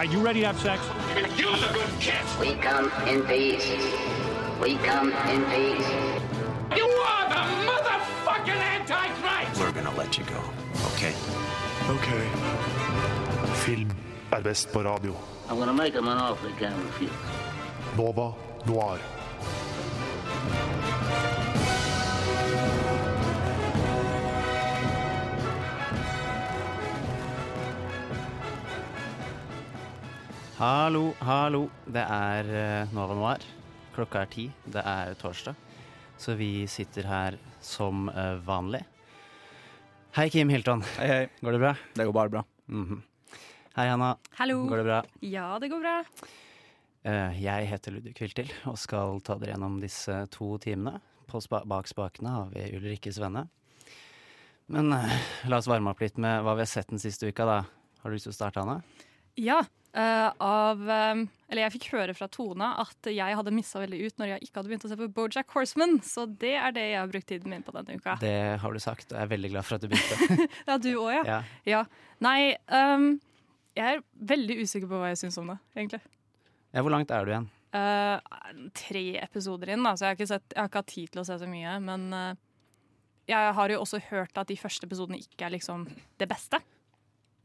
right, you ready to have sex? You're the good kid. We come in peace. We come in peace. You are the motherfucking Antichrist. We're gonna let you go, okay? Ok. Film er best på radio. I'm gonna make him an offer he can't refuse. Nova Noir. Hallo, hallo. Det er eh, Nova Noir. Klokka er ti. Det er torsdag. Så vi sitter her som eh, vanlig. Hei, Kim Hilton. Hei, hei. Går det bra? Det går bare bra. Mhm. Hei, Hanna. Hallo. Går det bra? Ja, det går bra. Eh, jeg heter Ludvig Kviltil og skal ta dere gjennom disse to timene. På spa bak spakene har vi Ulrikkes venne. Men la oss varme opp litt med hva vi har sett den siste uka, da. Har du lyst til å starte, Hanna? Ja, eh, av um, Eller jeg fikk høre fra Tone at jeg hadde missa veldig ut når jeg ikke hadde begynt å se på Bojack Horseman, så det er det jeg har brukt tiden min på denne uka. Det har du sagt, og jeg er veldig glad for at du begynte. Ja, du òg, ja. ja. ja. Nei, um, jeg er veldig usikker på hva jeg syns om det, egentlig. ja, hvor langt er du igjen? Uh, tre episoder inn, da, så jeg har, ikke sett, jeg har ikke hatt tid til å se så mye. Men uh, jeg har jo også hørt at de første episodene ikke er liksom det beste.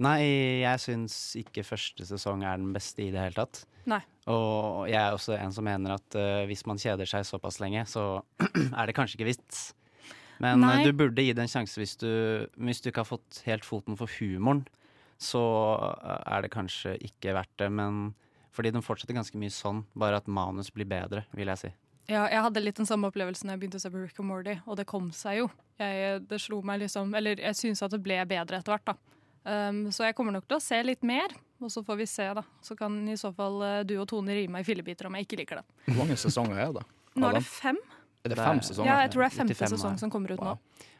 Nei, jeg syns ikke første sesong er den beste i det hele tatt. Nei. Og jeg er også en som mener at uh, hvis man kjeder seg såpass lenge, så er det kanskje ikke vits. Men eh, Nei. du burde gi det en sjanse hvis du, hvis du ikke har fått helt foten for humoren. Så eh, er det kanskje ikke verdt det, men fordi den fortsetter ganske mye sånn, bare at manus blir bedre, vil jeg si. Ja, jeg hadde litt den samme opplevelsen da jeg begynte å se på Rick og Morty, og det kom seg jo. Jeg, det slo meg liksom Eller jeg syns at det ble bedre etter hvert, da. Um, så jeg kommer nok til å se litt mer, og så får vi se, da. Så kan i så fall eh, du og Tone rive meg i fillebiter om jeg ikke liker det. Hvor mange sesonger er det? Nå er det fem? Er det fem er- sesonger? Ja, jeg tror det er femte 95 sesong som kommer ut nå.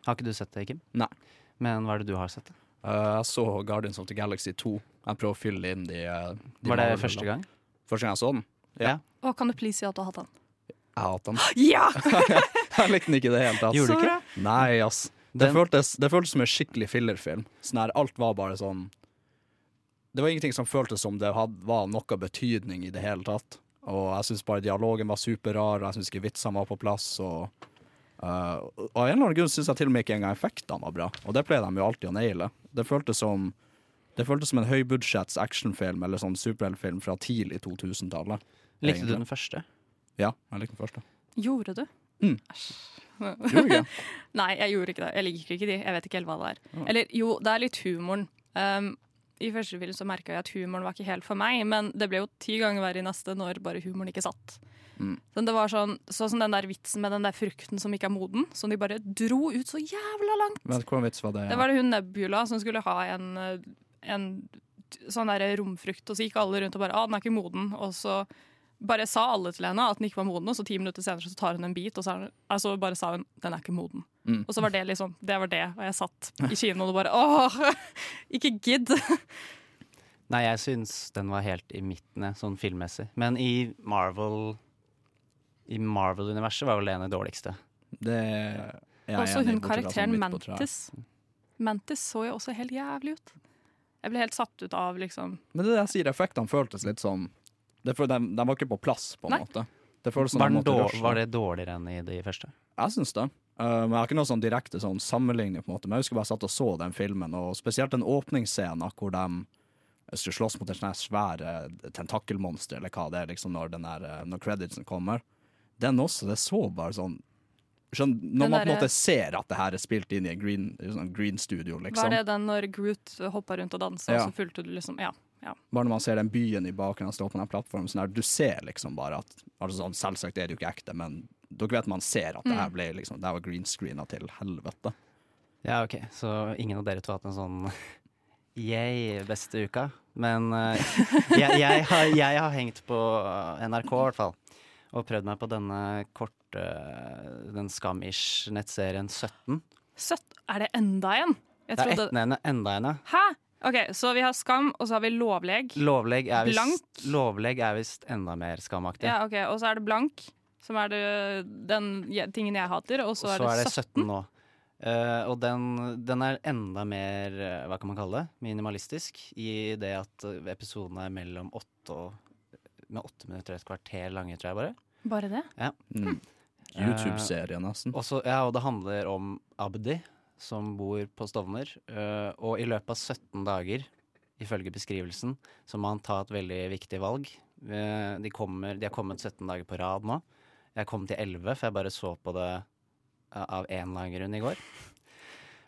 Har ikke du sett det, Kim? Nei. Men hva er det du har sett? Uh, jeg så Guardians of the Galaxy 2. Jeg prøver å fylle inn de, eh, de Var det målene. første gang? Første gang jeg så den? Ja. Å, kan du please si at du har hatt den? Jeg har hatt den. Ja! Jeg likte den ikke i det hele tatt. Gjorde du ikke? Nei, ass. Det føltes, det føltes som en skikkelig fillerfilm. Sånn her, alt var bare sånn Det var ingenting som føltes som det had, var noe betydning i det hele tatt. Og jeg syns bare dialogen var superrar, og jeg syns ikke vitsene var på plass. Og, uh, og av en eller annen grunn syns jeg til og med ikke engang effektene var bra. Og det pleier de jo alltid å naile. Det føltes som det føltes som en høybudsjetts actionfilm eller sånn superheltfilm fra tidlig 2000-tallet. Likte du den første? Ja, jeg likte den første. Gjorde du? Mm. Æsj. Nei, jeg gjorde ikke det. Jeg liker ikke de. Jeg vet ikke helt hva det er. Eller jo, det er litt humoren. Um, I første film så merka jeg at humoren var ikke helt for meg, men det ble jo ti ganger verre i neste når bare humoren ikke satt. Mm. Så det var sånn, sånn som den der vitsen med den der frukten som ikke er moden, som de bare dro ut så jævla langt. Men hvordan vits var det? Det var det hun Nebula som skulle ha en, en sånn der romfrukt, og så gikk alle rundt og bare ah, den er ikke moden. Og så bare sa alle til henne at den ikke var moden, og så ti minutter senere så tar hun en bit, og så altså bare sa hun den er ikke moden. Mm. Og så var det liksom, det var det, og jeg satt i kinoen og bare åh, ikke gidd. Nei, jeg syns den var helt i midten, sånn filmmessig. Men i Marvel I Marvel-universet var vel det en av de dårligste. Det jeg Også hun karakteren. Mantis. Mantis så jo også helt jævlig ut. Jeg ble helt satt ut av liksom Men det der sier, effektene føltes litt sånn det er for de, de var ikke på plass, på en Nei. måte. Det som Var, den dår, var det dårligere enn i de første? Jeg syns det. Uh, men jeg har ikke noe sånn direkte sånn sammenligning, på en måte. Men jeg husker bare jeg satt og så den filmen, og spesielt den åpningsscenen hvor de skulle slåss mot en sånn tentakkelmonster, tentakelmonster, eller hva det er, liksom, når, den der, eh, når creditsen kommer. Den også, det så bare sånn Skjønn, når Den man på en måte ser at det her er spilt inn i en green, sånn green studio, liksom. Var det den når Groot hoppa rundt og dansa, Ja. og så fulgte du liksom Ja. Ja. Bare når man ser den byen i bakgrunnen stå på den plattformen, sånn her, du ser liksom bare at altså sånn, Selvsagt er det jo ikke ekte, men dere vet man ser at det Mm. her ble liksom Det her var greenscreena til helvete. Ja, OK. Så ingen av dere to har hatt en sånn yay, beste uka. Men uh, jeg, jeg, har, jeg har hengt på eh, NRK, i hvert fall. Og prøvd meg på denne korte Den skamish nettserien 17. Søtt. Er det enda en? Jeg Det er enda en, ja. Hæ? OK, så vi har Skam, og så har vi Lovleg. Lovlegg er visst, Blank. lovlegg er visst enda mer skamaktig. Ja, ok, Og så er det Blank, som er det, den tingen jeg hater. Og så, Og så er det 17 nå. Uh, og den, den er enda mer, eh, hva kan man kalle det, minimalistisk. I det at eh, episodene er mellom åtte og med åtte minutter og et kvarter lange, tror jeg bare. Bare det? Mm. YouTube-serie, nesten. Og så- ja, og det handler om Abdi, som bor på Stovner. eh, og i løpet av 17 dager, ifølge beskrivelsen, så må han ta et veldig viktig valg. Eh, de, kommer, de har kommet 17 dager på rad nå. Jeg kom til 11, for jeg bare så på det eh, av en eller annen grunn i går.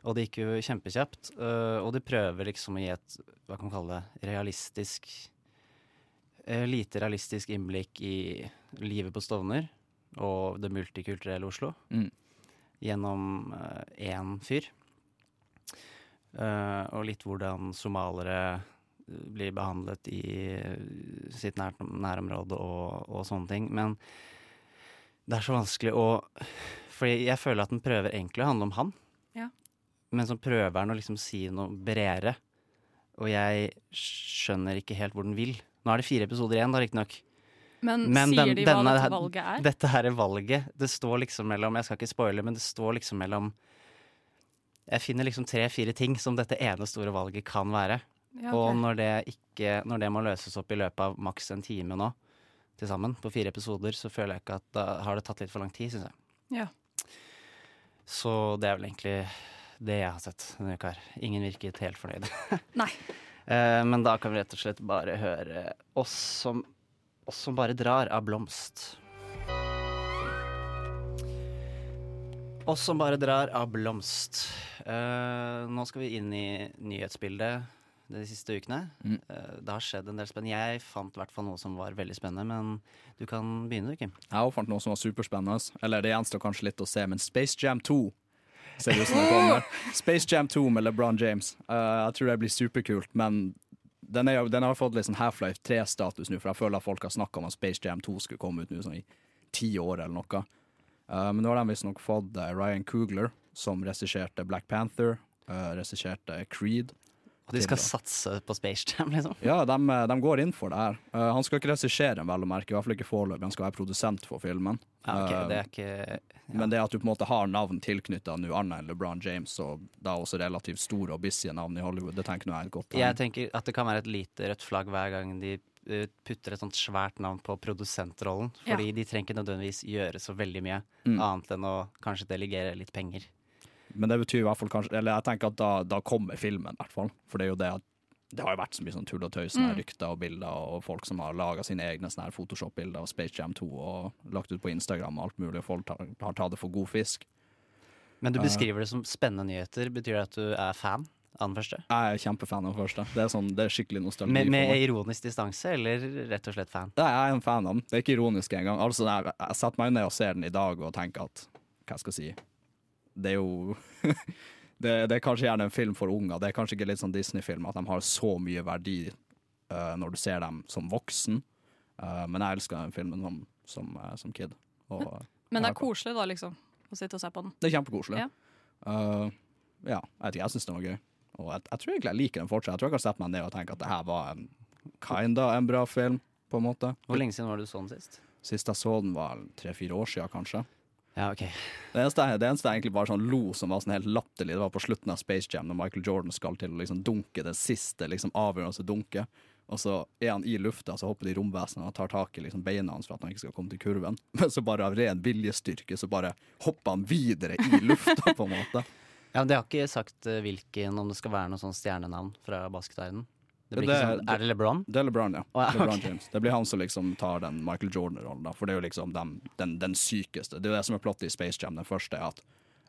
Og det gikk jo kjempekjapt. og de prøver liksom å gi et, hva kan man kalle det, realistisk Lite realistisk innblikk i livet på Stovner og det multikulturelle Oslo Mm. Gjennom én fyr. Eh, og litt hvordan somaliere eh, blir behandlet i eh, sitt nær, nærområde og, og sånne ting. Men det er så vanskelig å Fordi jeg føler at den prøver egentlig å handle om han. Ja. Men så prøver den å liksom si noe bredere. Og jeg skjønner ikke helt hvor den vil. Nå er det fire episoder igjen, da, riktignok. Men, Men sier den- de hva dette valget er? Dette her er valget. Det står liksom mellom Jeg skal ikke spoile, men det står liksom mellom Jeg finner liksom tre-fire ting som dette ene store valget kan være. Ja, Og når det ikke Når det må løses opp i løpet av maks en time nå, til sammen, på fire episoder, så føler jeg ikke at da har det tatt litt for lang tid, syns jeg. Ja. Så det er vel egentlig det jeg har sett denne uka her. Ingen virket helt fornøyd. Nei. Eh, Men da kan vi rett og slett bare høre oss som, oss som bare drar av Blomst. Oss som bare drar av Blomst. Uh, nå skal vi inn i nyhetsbildet de siste ukene. Mm. Eh, det har skjedd en del spennende. Jeg fant i hvert fall noe som var veldig spennende, men du kan begynne, du, Kim. Jeg òg fant noe som var superspennende. Eller det gjenstår kanskje litt å se, men Space Jam 2 ser ut som det kommer. Space Jam 2 med LeBron James. Uh, jeg tror det blir superkult, men den, er, den har fått litt sånn Half-Life 3-status nå, for jeg føler at folk har snakka om at Space Jam 2 skulle komme ut nå sånn i ti år eller noe. Uh, men nå har de visstnok fått eh, Ryan Coogler, som regisserte Black Panther, uh, regisserte Creed. Og de skal satse på Space Jam, liksom. Ja, de, de går inn for det her. Uh, han skal ikke regissere, vel å merke, i hvert fall ikke foreløpig. Han skal være produsent for filmen. Ja, ok, Eh, det er ikke Men det at du på en måte har navn tilknytta noe annet enn LeBron James, og da også relativt store og busy navn i Hollywood, det tenker jeg er et godt tegn. Jeg tenker at det kan være et lite rødt flagg hver gang de eh, putter et sånt svært navn på produsentrollen. Fordi de trenger ikke nødvendigvis gjøre så veldig mye Mm. annet enn å kanskje delegere litt penger. Men det betyr i hvert fall kanskje Eller jeg tenker at da, da kommer filmen, i hvert fall. For det er jo det at det har jo vært så mye sånn tull og tøys, mm. rykter og bilder, og folk som har laga sine egne Photoshop-bilder av Space Jam 2 og lagt ut på Instagram og alt mulig, og folk tar, har tatt det for god fisk. Men du Eh. beskriver det som spennende nyheter. Betyr det at du er fan av den første? Jeg er kjempefan av den første. Det er, sånn, det er skikkelig nostalgi Med, for med meg. ironisk distanse, eller rett og slett fan? Nei, jeg er en fan av den. Det er ikke ironisk engang. Altså, jeg, jeg setter meg ned og ser den i dag og tenker at Hva skal jeg si? Det er jo det, det er kanskje gjerne en film for unger. Det er kanskje ikke litt sånn Disney-film at de har så mye verdi uh, når du ser dem som voksen. Uh, men jeg elsker den filmen som, som, uh, som kid. Og Men det er koselig, da, liksom. Å sitte og se på den. det er kjempekoselig. Ja. Eh, ja, jeg vet ikke, jeg syns den var gøy. Og jeg, jeg tror egentlig jeg liker den fortsatt. Jeg tror jeg kan sette meg ned og tenke at det her var en kinda en bra film, på en måte. Hvor lenge siden var du så den sist? Sist jeg så den var tre-fire år siden, kanskje. Ja, ok. Det eneste, det eneste jeg egentlig bare sånn lo som var sånn helt latterlig, det var på slutten av Space Jam, når Michael Jordan skal til å liksom dunke det siste liksom avgjørende dunket. Og så er han i lufta, så hopper de romvesenene og tar tak i liksom beina hans for at han ikke skal komme til kurven. Men så bare av ren viljestyrke så bare hopper han videre i lufta, på en måte. Ja, men De har ikke sagt eh, hvilken, om det skal være noe sånn stjernenavn fra basketverdenen? Det blir Det- ikke sånn, er det LeBron? Det er LeBron, ja. Oh, ja, LeBron. James. Det blir han som liksom tar den Michael Jordan-rollen, da. For det er jo liksom den, den, den sykeste. Det er jo det som er plottet i Space Jam. Den første er at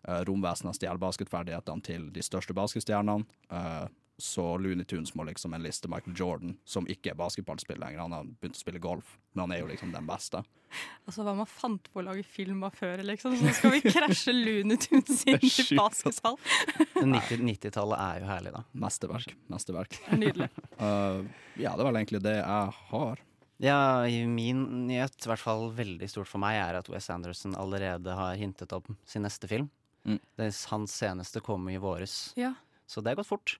uh, romvesenet stjeler basketferdighetene til de største basketstjernene. eh, så Looney Tunes må liksom en liste Michael Jordan, som ikke er basketballspiller lenger. Han har begynt å spille golf, men han er jo liksom den beste. Altså Hva man fant på å lage film av før, liksom. Så skal vi krasje Looney Tunes inn i basketball. Men 90 90-tallet er jo herlig, da. Mesterverk. Mesterverk. Er Nydelig. Uh, ja, det er vel egentlig det jeg har. Ja, i min nyhet, i hvert fall veldig stort for meg, er at Wes Anderson allerede har hintet om sin neste film. Mm. Det, hans seneste kom i våres, Ja. så det har gått fort.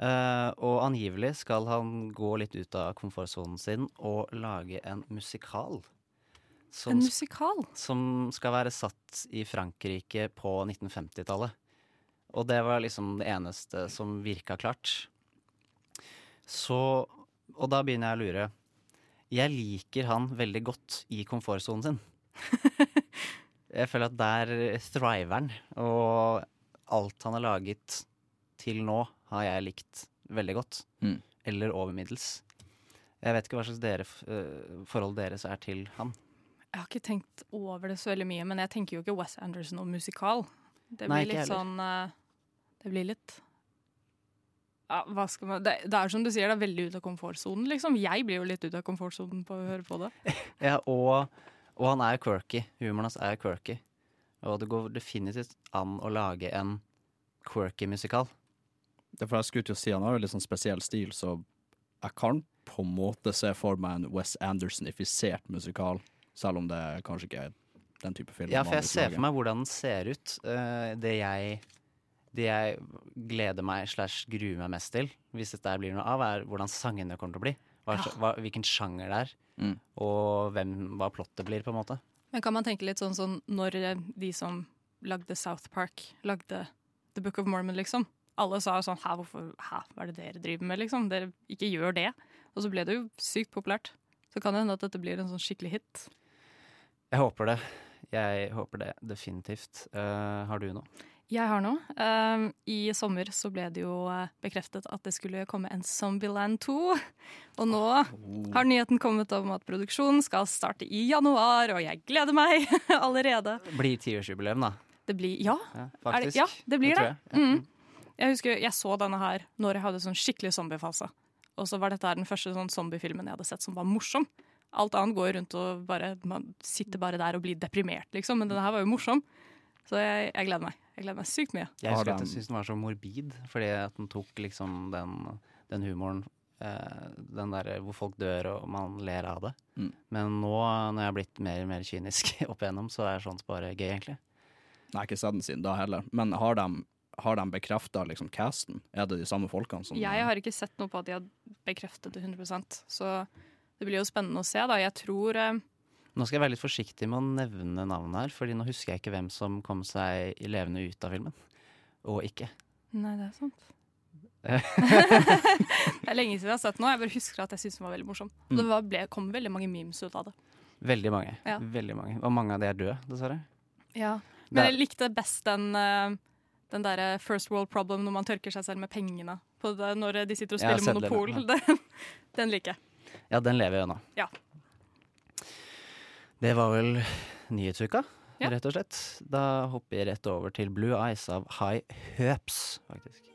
Eh, og angivelig skal han gå litt ut av komfortsonen sin og lage en musikal. Som, En musikal. som skal være satt i Frankrike på 1950-tallet. Og det var liksom det eneste som virka klart. Så Og da begynner jeg å lure. Jeg liker han veldig godt i komfortsonen sin. Jeg føler at der thriver han, og alt han har laget til nå, har jeg likt veldig godt. Mm. Eller over middels. Jeg vet ikke hva slags dere, eh, forhold deres er til han. Jeg har ikke tenkt over det så veldig mye, men jeg tenker jo ikke Wes Anderson og musikal. Det blir Nei, litt heller. sånn eh, Det blir litt ja, hva skal man, det, det er som du sier, det er veldig ute av komfortsonen. Liksom. Jeg blir jo litt ute av komfortsonen på å høre på det. Ja, og, og han er quirky. Humoren hans er quirky. Og det går definitivt an å lage en quirky musikal. Derfor jeg skulle til å si Han har jo litt sånn spesiell stil, så jeg kan på en måte se for meg en Wes Anderson-ifisert musikal, selv om det kanskje ikke er den type film. Ja, for jeg ser for meg hvordan den ser ut. Eh, det jeg det jeg gleder meg slash gruer meg mest til, hvis dette blir noe av, er hvordan sangene kommer til å bli. Hva, hva, hvilken sjanger det er, Mm. og hvem, hva plottet blir, på en måte. Men kan man tenke litt sånn, sånn når de som lagde South Park, lagde The Book of Mormon, liksom. Alle sa sånn Hæ, hvorfor, hæ, hva er det dere driver med, liksom? Dere ikke gjør det. Og så ble det jo sykt populært. Så kan det hende at dette blir en sånn skikkelig hit. Jeg håper det. Jeg håper det definitivt. Uh, har du noe? Jeg har noe. Um, I sommer så ble det jo eh, bekreftet at det skulle komme en Zombieland 2. Og nå har nyheten kommet om at produksjonen skal starte i januar, og jeg gleder meg allerede. Blir tiårsjubileum, da. Det blir Ja, Ja, er det, ja det blir det. det. Ja. Mm. Jeg husker jeg så denne her når jeg hadde sånn skikkelig zombiefase. Og så var dette her den første sånn zombiefilmen jeg hadde sett som var morsom. Alt annet går rundt og bare Man sitter bare der og blir deprimert, liksom. Men denne her var jo morsom. Så jeg, jeg gleder meg. Jeg gleder meg sykt mye. Jeg husker at den- jeg syntes den var så morbid, fordi at den tok liksom den, den humoren eh, Den der hvor folk dør og man ler av det. Mm. Men nå når jeg har blitt mer og mer kynisk opp igjennom, så er sånt bare gøy, egentlig. Nei, ikke sett den siden da heller. Men har de, har de bekrefta liksom casten? Er det de samme folkene som Jeg har ikke sett noe på at de har bekreftet det 100% så det blir jo spennende å se. da. Jeg tror eh, Nå skal jeg være litt forsiktig med å nevne navnet her, Fordi nå husker jeg ikke hvem som kom seg levende ut av filmen. Og ikke. Nei, det er sant. det er lenge siden jeg har sett noe. Jeg bare husker at jeg syntes den var veldig morsom. Og det ble, kom veldig mange memes ut av det. Veldig mange. Ja. Veldig mange. Og mange av de er døde, dessverre. Ja. Men jeg likte best den, eh, den derre first world problem når man tørker seg selv med pengene på det, når de sitter og spiller Monopol. ja. Den, den liker jeg. Ja, den lever jo ennå. Ja. Det var vel nyhetsuka, Ja. rett og slett. Da hopper jeg rett over til Blue Eyes av High Hopes, faktisk.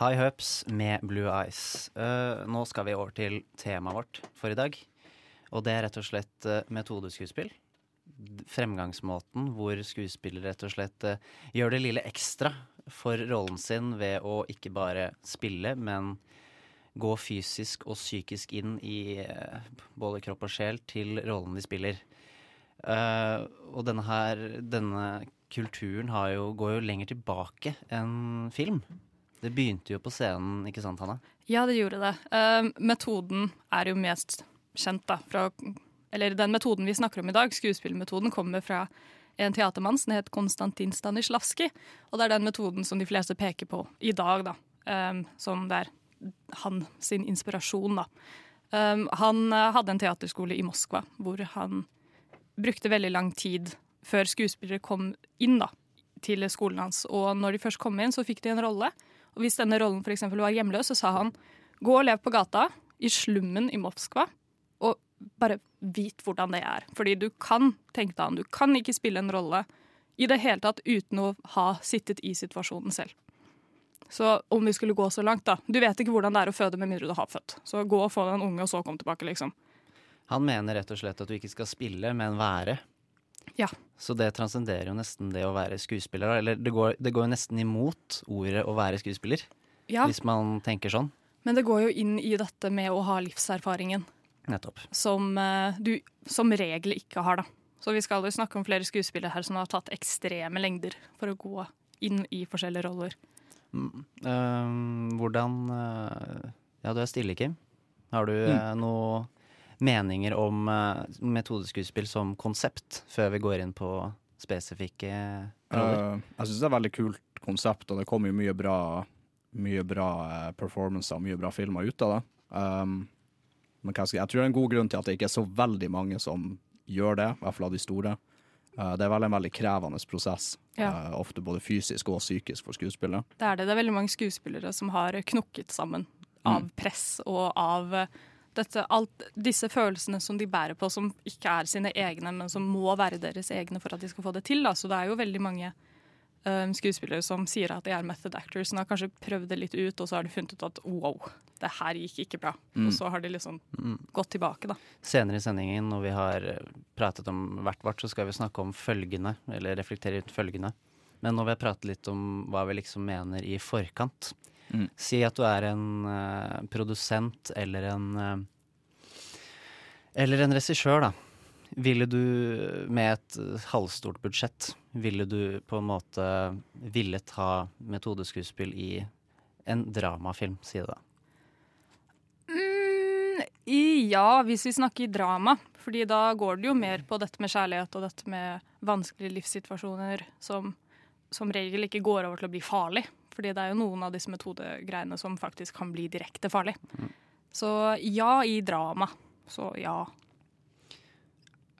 High Hopes med Blue Eyes. Uh, nå skal vi over til temaet vårt for i dag. Og det er rett og slett uh, metodeskuespill. Fremgangsmåten hvor skuespillere rett og slett uh, gjør det lille ekstra for rollen sin ved å ikke bare spille, men gå fysisk og psykisk inn i både kropp og sjel til rollen de spiller. Og denne her denne kulturen jo, går jo lenger tilbake enn film. Det begynte jo på scenen, ikke sant, Hanna? Ja, det gjorde det. Uh, metoden er jo mest kjent, da. Fra, eller den metoden vi snakker om i dag, skuespillmetoden, kommer fra en teatermann som het Konstantin Stanislavskij. Og det er den metoden som de fleste peker på i dag, da. Um, som det er han sin inspirasjon, da. Um, han uh, hadde en teaterskole i Moskva hvor han brukte veldig lang tid før skuespillere kom inn da, til skolen hans. Og når de først kom inn, så fikk de en rolle. Og hvis denne rollen f.eks. var hjemløs, så sa han gå og lev på gata i slummen i Moskva, og bare vit hvordan det er. Fordi du kan tenkte han, du kan ikke spille en rolle i det hele tatt uten å ha sittet i situasjonen selv. Så om vi skulle gå så langt, da. Du vet ikke hvordan det er å føde med mindre du har født. Så gå og få deg en unge, og så kom tilbake, liksom. Han mener rett og slett at du ikke skal spille, men være. Ja. Så det transcenderer jo nesten det å være skuespiller. Eller det går, det går jo nesten imot ordet å være skuespiller, ja. hvis man tenker sånn. Men det går jo inn i dette med å ha livserfaringen. Nettopp. som eh, du som regel ikke har, da. Så vi skal jo snakke om flere skuespillere her som har tatt ekstreme lengder for å gå inn i forskjellige roller. Mm. øh, hvordan øh, Ja, du er stille, Kim. Har du Mm. eh, noe meninger om eh, metodeskuespill som konsept, før vi går inn på spesifikke roller? Uh, jeg syns det er et veldig kult konsept, og det kommer jo mye bra Mye bra performances og mye bra filmer ut av det. Um, men jeg, jeg tror det er en god grunn til at det ikke er så veldig mange som gjør det, i hvert fall av de store. Eh, det er vel en veldig krevende prosess, Ja. eh, ofte både fysisk og psykisk for skuespillere. Det er det. Det er veldig mange skuespillere som har knokket sammen av Mm. press og av eh, dette, alt, disse følelsene som de bærer på, som ikke er sine egne, men som må være deres egne for at de skal få det til. Da. Så det er jo veldig mange um, skuespillere som sier at de er method actors, som har kanskje prøvd det litt ut, og så har de funnet ut at wow, det her gikk ikke bra. Mm. Og så har de liksom gått tilbake, da. Senere i sendingen, når vi har eh, pratet om hvert vårt, så skal vi snakke om følgende, eller reflektere ut følgende. Men når vi har pratet litt om hva vi liksom mener i forkant Mm. Si at du er en uh, produsent eller en uh, Eller en regissør, da. Ville du med et eh, halvstort budsjett, ville du på en måte villet ha metodeskuespill i en dramafilm, si det da? Mm, i, ja, hvis vi snakker drama. Fordi da går det jo mer på dette med kjærlighet og dette med vanskelige livssituasjoner som som regel ikke går over til å bli farlig. Fordi det er jo noen av disse metodegreiene som faktisk kan bli direkte farlig. Så ja, i drama. Så ja.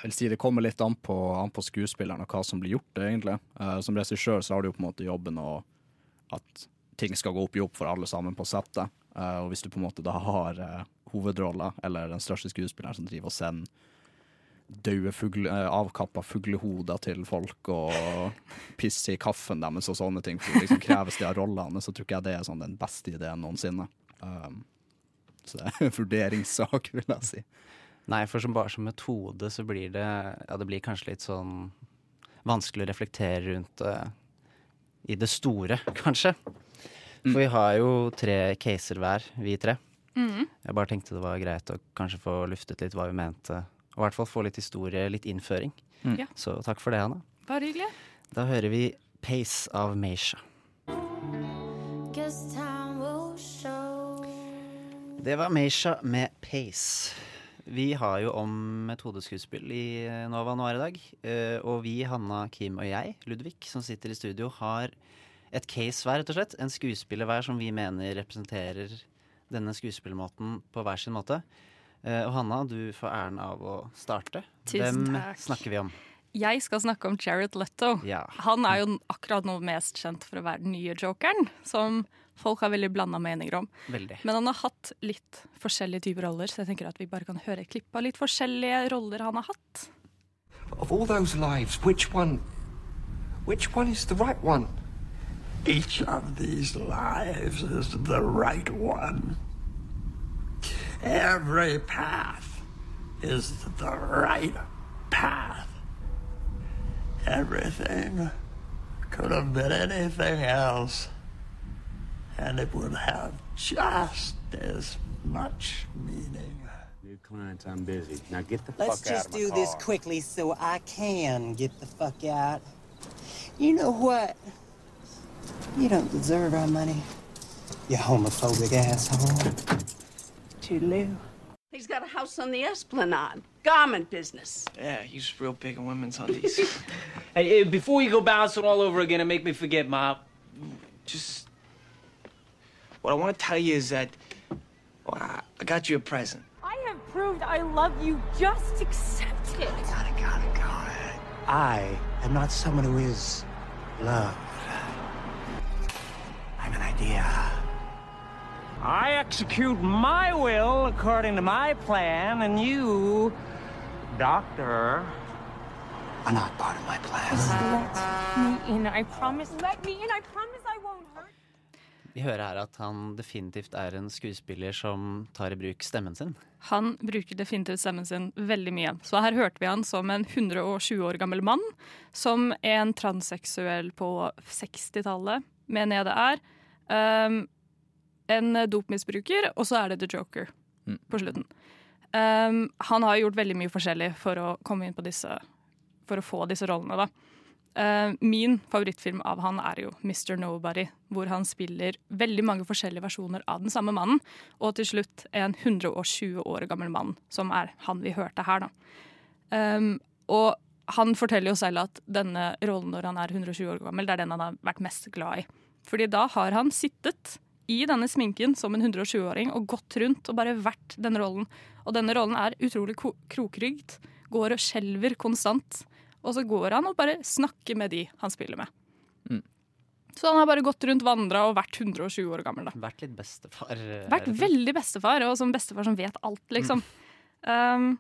Jeg vil si Det kommer litt an på, an på skuespilleren og hva som blir gjort, egentlig. Uh, som regissør så har du jo på en måte jobben og at ting skal gå opp i opp for alle sammen på settet. Uh, og hvis du på en måte da har uh, hovedrolla, eller den største skuespilleren som driver og sender døde fugle, eh, avkappa fuglehoder til folk og pisse i kaffen deres og sånne ting, for liksom kreves de av rollene, så tror ikke jeg det er sånn den beste ideen noensinne. Um, så det er en vurderingssak, vil jeg si. Nei, for som bare som metode så blir det Ja, det blir kanskje litt sånn vanskelig å reflektere rundt det i det store, kanskje. For vi har jo tre caser hver, vi tre. Jeg bare tenkte det var greit å kanskje få luftet litt hva vi mente. Og i hvert fall få litt historie, litt innføring. Ja. Så takk for det, Hanna. Bare hyggelig. Da hører vi Pace av Meisha. Guess time will show. Det var Meisha med Pace. Vi har jo om metodeskuespill i Nova Noir i dag. eh, Og vi, Hanna, Kim og jeg, Ludvig, som sitter i studio, har et case hver, rett og slett. En skuespiller hver som vi mener representerer denne skuespillmåten på hver sin måte. Eh, Og Hanna, du får æren av å starte. Tusen Hvem takk. snakker vi om? Jeg skal snakke om Jared Leto. Ja. Han er jo akkurat nå mest kjent for å være den nye jokeren, som folk har veldig blanda meninger om. Veldig. Men han har hatt litt forskjellige typer roller, så jeg tenker at vi bare kan høre et klipp av litt forskjellige roller han har hatt. Of all those lives, which one. Which one is the right one? Each of these lives is the right one. Every path is the right path. Everything could have been anything else, and it would have just as much meaning. New clients, I'm busy. Now get the Let's fuck out just of my do car. this quickly so I can get the fuck out. You know what? You don't deserve our money. You homophobic asshole. Toodaloo. He's got a house on the Esplanade. Garment business. Yeah, he's real big on women's undies. hey, hey, before you go bouncing all over again and make me forget, Ma, just what I want to tell you is that well, I, I got you a present. I have proved I love you. Just accept it. Got it, got it, got it. I am not someone who is loved. I'm an idea. I execute my will according to my plan, and you, Doctor. Are not part of my plan. Let me in. I promise. Let me in. I promise I won't hurt. Vi hører her at han definitivt er en skuespiller som tar i bruk stemmen sin. Han bruker definitivt stemmen sin veldig mye. Så her hørte vi han som en 120 år gammel mann. Som en transseksuell på 60-tallet, mener jeg det er. Um, en dopmisbruker, og så er det The Joker på slutten. Um, han har gjort veldig mye forskjellig for å komme inn på disse For å få disse rollene, da. Uh, min favorittfilm av han er jo Mr. Nobody, hvor han spiller veldig mange forskjellige versjoner av den samme mannen, og til slutt en 120 år gammel mann, som er han vi hørte her, da. Um, og han forteller jo selv at denne rollen når han er 120 år gammel, det er den han har vært mest glad i. Fordi da har han sittet i denne sminken som en 120-åring og gått rundt og bare vært denne rollen. Og denne rollen er utrolig krokrygd, går og skjelver konstant. Og så går han og bare snakker med de han spiller med. Mm. Så han har bare gått rundt, vandra og vært 120 år gammel. da. Vært litt bestefar. eh, Vært veldig bestefar, og som bestefar som vet alt, liksom. Um,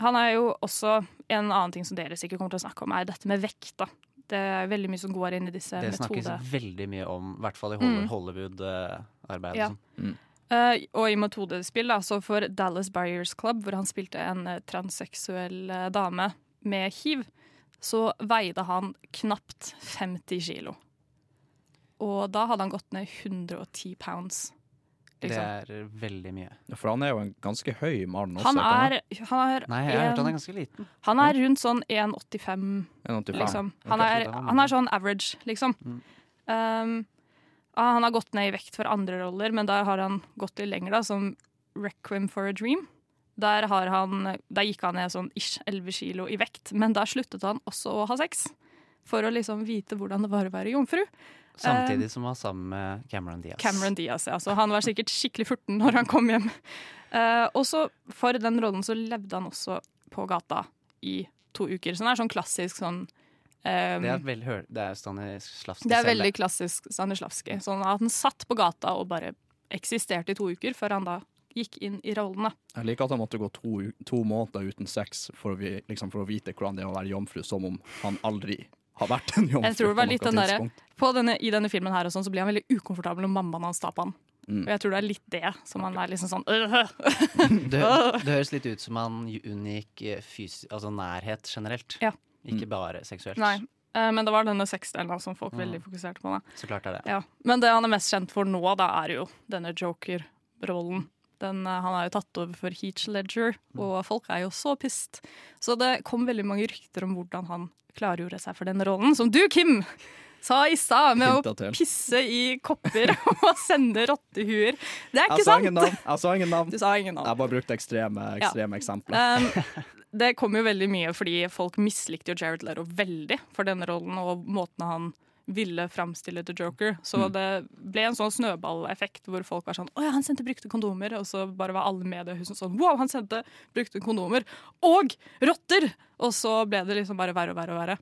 han er jo også En annen ting som dere sikkert kommer til å snakke om, er dette med vekt. da. Det er veldig mye som går inn i disse metodene. Det snakkes metode... veldig mye om, i hvert fall i Mm. Hollywood-arbeidet. Ja. Eh, og i metodespill, da, så for Dallas Barriers Club, hvor han spilte en eh, transseksuell eh, dame med hiv, så veide han knapt 50 kilo. Og da hadde han gått ned 110 pounds. Det Liksom. er veldig mye. For han er jo en ganske høy mann også. Han er, han er Nei, jeg har hørt han er ganske liten. Han er rundt sånn 1,85, 1,85. liksom. Han er, han er sånn average, liksom. Um, ah, han har gått ned i vekt for andre roller, men der har han gått litt lenger, da, som Requiem for a Dream. Der, har han, der gikk han ned sånn ish 11 kilo i vekt, men der sluttet han også å ha sex. For å liksom vite hvordan det var å være jomfru. Samtidig som han var sammen med Cameron Diaz. Cameron Diaz, ja. Så han var sikkert skikkelig furten når han kom hjem. Uh, og så for den rollen så levde han også på gata i to uker. Så det er sånn klassisk sånn Um, Det er, veldig, det er Stanislavski det er selv, klassisk Stanislavski. Sånn at han satt på gata og bare eksisterte i to uker, før han da gikk inn i rollene. Jeg liker at han måtte gå to, to måneder uten sex for å, vi, liksom for å vite hvordan det er å være jomfru, som om han aldri har vært en jomfru. Jeg tror det var litt den der, på denne, I denne filmen her og sånn, så blir han veldig ukomfortabel når mammaen hans tar på han. Mm. Og jeg tror det er litt det som han er liksom sånn øh. Det, det høres litt ut som han unngikk eh, altså nærhet generelt. Ja. Ikke bare seksuelt. Nei. Eh, Men det var denne sexdelen som folk Mm. veldig fokuserte på. da. Så klart er det. Ja. Men det han er mest kjent for nå, da, er jo denne joker-rollen. Den, eh, han har jo tatt over for Heach Ledger, Mm. og folk er jo så pissed. Så det kom veldig mange rykter om hvordan han klargjorde seg for den rollen, som du, Kim, sa i stad, med å pisse i kopper og sende rottehuer. Det er ikke Jeg sant! ingen navn. Jeg sa ingen navn. Du sa ingen navn. Jeg bare brukte ekstreme, Ja. eksempler. Um, det kom jo veldig mye fordi folk mislikte jo Jared Leto veldig for denne rollen og måten han ville framstille The Joker. Så Mm. det ble en sånn snøballeffekt hvor folk var sånn Å ja, han sendte brukte kondomer. Og så bare var alle mediehusene sånn Wow, han sendte brukte kondomer. Og rotter! Og så ble det liksom bare verre og verre og verre.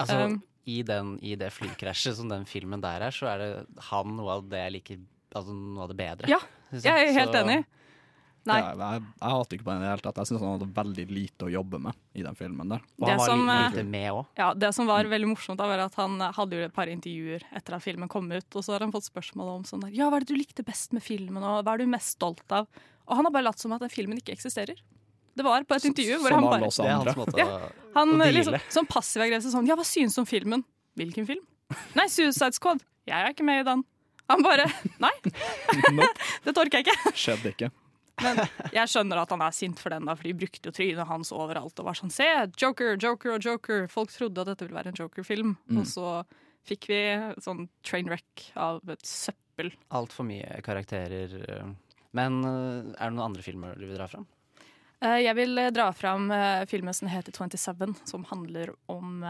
Altså, Um, i, den, I det flykrasjet som den filmen der er, så er det han noe av det jeg liker Altså noe av det bedre. Ja, jeg er helt Så- enig. Nei. Jeg, jeg, jeg hater ikke på den i det hele tatt. Jeg syns han hadde veldig lite å jobbe med i den filmen der. Og han Det var som, eh. Ja, Det som var veldig morsomt, da, var at han hadde jo et par intervjuer etter at filmen kom ut. Og så har han fått spørsmål om sånn der, ja, hva er det du likte best med filmen, og hva er du mest stolt av? Og han har bare latt som at den filmen ikke eksisterer. Det var på et intervju hvor som han bare Det er andre. hans måte Ja, Han å liksom, sånn passiv-aggressiv sånn Ja, hva synes du om filmen? Hvilken film? Nei, Suicide Squad. Jeg er ikke med i den. Han bare Nei, Nope. det orker jeg ikke. Skjedde ikke. Men jeg skjønner at han er sint for den, da, for de brukte jo trynet hans overalt og var sånn Se, Joker, Joker og Joker. Folk trodde at dette ville være en Joker-film, Mm. og så fikk vi sånn train wreck av et søppel. Altfor mye karakterer. eh. Men eh, er det noen andre filmer du vil dra fram? Eh, Jeg vil dra fram filmen som heter 27, som handler om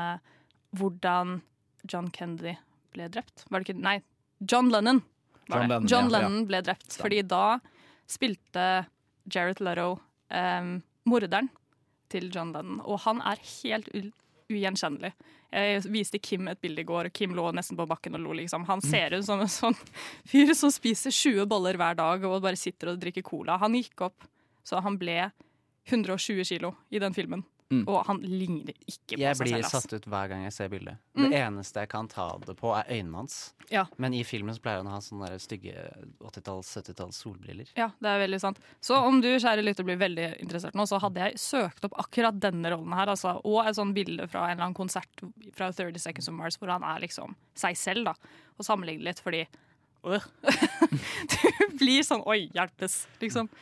hvordan John Kennedy ble drept. Var det ikke Nei, John Lennon. John. Lennon, John. Lennon ble drept. Fordi da spilte Jared Leto um, morderen til John Lennon, og han er helt ugjenkjennelig. Jeg viste Kim et bilde i går, og Kim lå nesten på bakken og lo. liksom. Han ser ut som en sånn fyr som spiser 20 boller hver dag og bare sitter og drikker cola. Han gikk opp, så han ble 120 kilo i den filmen. Mm. Og han ligner ikke på Jeg seg selv. Jeg blir satt ut hver gang jeg ser bildet. Mm. Det eneste jeg kan ta det på, er øynene hans. Ja. Men i filmen så pleier han å ha sånne der stygge 80-talls, 70-talls solbriller. Ja, det er veldig sant. Så om du kjære lytter blir veldig interessert nå, så hadde jeg søkt opp akkurat denne rollen her, altså, og et sånt bilde fra en eller annen konsert fra 30 Seconds of Mars, hvor han er liksom seg selv, da, og sammenligner litt, fordi øh. Du blir sånn oi, hjelpes, liksom.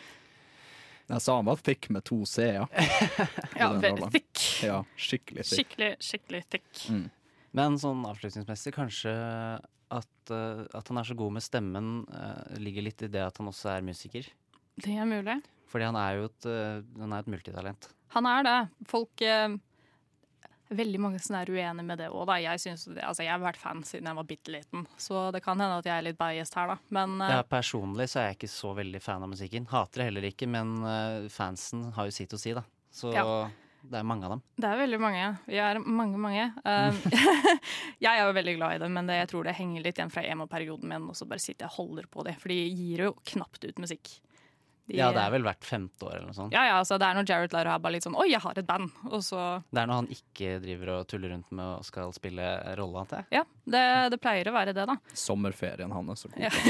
Jeg sa han var thick med to c-er. Ja, veldig thick. Ja, skikkelig thick. Skikkelig, skikkelig thick. Mm. Men sånn avslutningsmessig, kanskje at, uh, at han er så god med stemmen, uh, ligger litt i det at han også er musiker. Det er mulig. Fordi han er jo et, uh, han er et multitalent. Han er det. Folk eh, Veldig mange som er uenige med det òg, da. Jeg, synes det, altså, jeg har vært fan siden jeg var bitte liten, så det kan hende at jeg er litt biased her, da. Men eh, Ja, personlig så er jeg ikke så veldig fan av musikken. Hater det heller ikke, men eh, fansen har jo sitt å si, da. Så Ja. det er mange av dem. det er veldig mange. Vi er mange, mange. Um, jeg er jo veldig glad i det, men det, jeg tror det henger litt igjen fra emo-perioden min, og så bare sitter jeg og holder på det. For de gir jo knapt ut musikk. De- Ja, det er vel hvert femte år eller noe sånt. Ja, ja, altså det er når Jared Lara er bare litt sånn Oi, jeg har et band! Og så Det er når han ikke driver og tuller rundt med og skal spille rolle, antar jeg. Ja, det, det pleier å være det, da. Sommerferien hans. så Ja.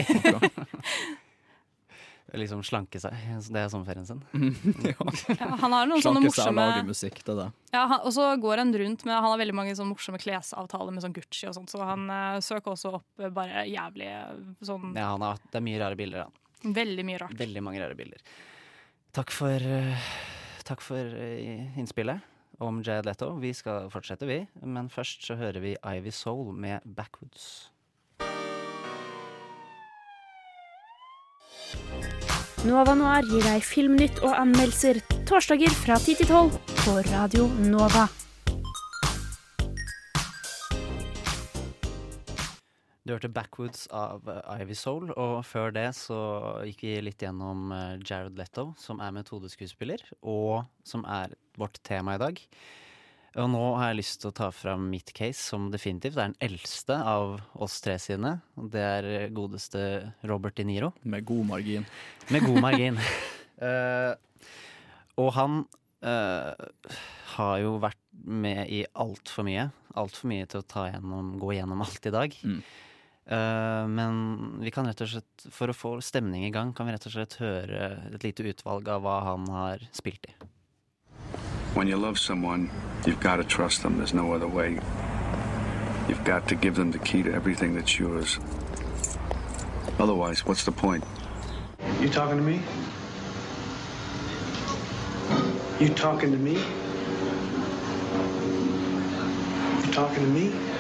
Liksom slanke seg. Det er sommerferien sin. Ja, han har noen sånne Slanke seg og morsomme lage musikk, det der. det. Ja, han, og så går han rundt med Han har veldig mange sånne morsomme klesavtaler med sånn Gucci og sånt, så han uh, søker også opp bare jævlig sånn Ja, han har, det er mye rare bilder, da. Veldig mye rart. Veldig mange rare bilder. Takk for, eh, takk for eh, innspillet om Jared Leto. Vi skal fortsette, vi. Men først så hører vi Ivy Soul med 'Backwoods'. Nova Noir gir deg filmnytt og anmeldelser torsdager fra 10 til 12 på Radio Nova. Du hørte 'Backwoods' av eh, Ivy Soul, og før det så gikk vi litt gjennom eh, Jared Leto, som er metodeskuespiller, og som er vårt tema i dag. Og nå har jeg lyst til å ta fram mitt case, som definitivt er den eldste av oss tre sine. Det er godeste Robert De Niro. Med god margin. Med god margin. uh, og han uh, har jo vært med i altfor mye. Altfor mye til å ta gjennom, gå gjennom alt i dag. Eh, men vi kan rett og slett, for å få stemning i gang, kan vi rett og slett høre et lite utvalg av hva han har spilt i. When you love someone, you've got to trust them. There's no other way. You've got to give them the key to everything that's yours. Otherwise, what's the point? You talking to me? You talking to me? You talking to me?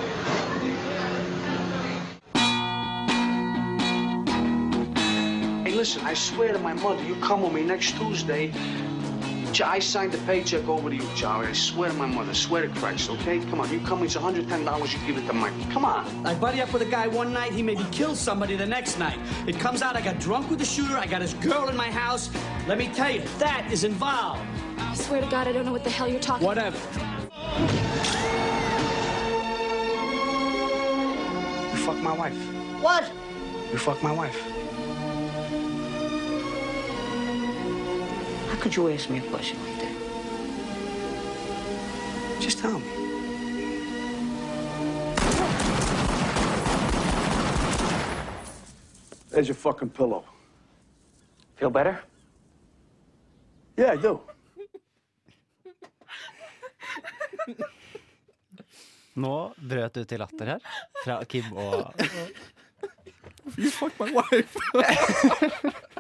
Listen, I swear to my mother, you come with me next Tuesday. I signed the paycheck over to you, Charlie. I swear to my mother, swear to Christ, okay? Come on, you come, it's $110, you give it to Mike. Come on. I buddy up with a guy one night, he maybe kills somebody the next night. It comes out I got drunk with the shooter, I got his girl in my house. Let me tell you, that is involved. I swear to God, I don't know what the hell you're talking Whatever. You fuck my wife. What? You fuck my wife. Could you ask me a question like that? Just tell me. There's your fucking pillow. Feel better? Yeah, I do. Nå brøt du til latter her, fra Kim og You fuck my wife.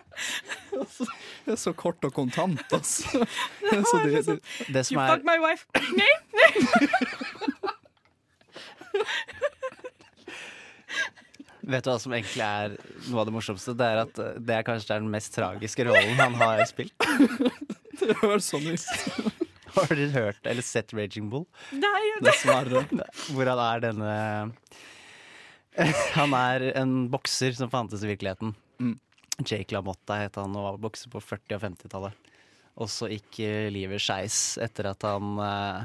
det er så kort og kontant, altså. Det så det, det. Det som You er fuck my wife. Nei. Vet du hva som egentlig er noe av det morsomste? Det er at eh, det er kanskje den mest tragiske rollen han har spilt. Det høres sånn. Har dere hørt eller sett Raging Bull? Nei, Dessverre. Hvor han er denne Han er en bokser som fantes i virkeligheten. Jake LaMotta het han og var bokser på 40- og 50-tallet. Og så gikk eh, livet skeis etter at han uh,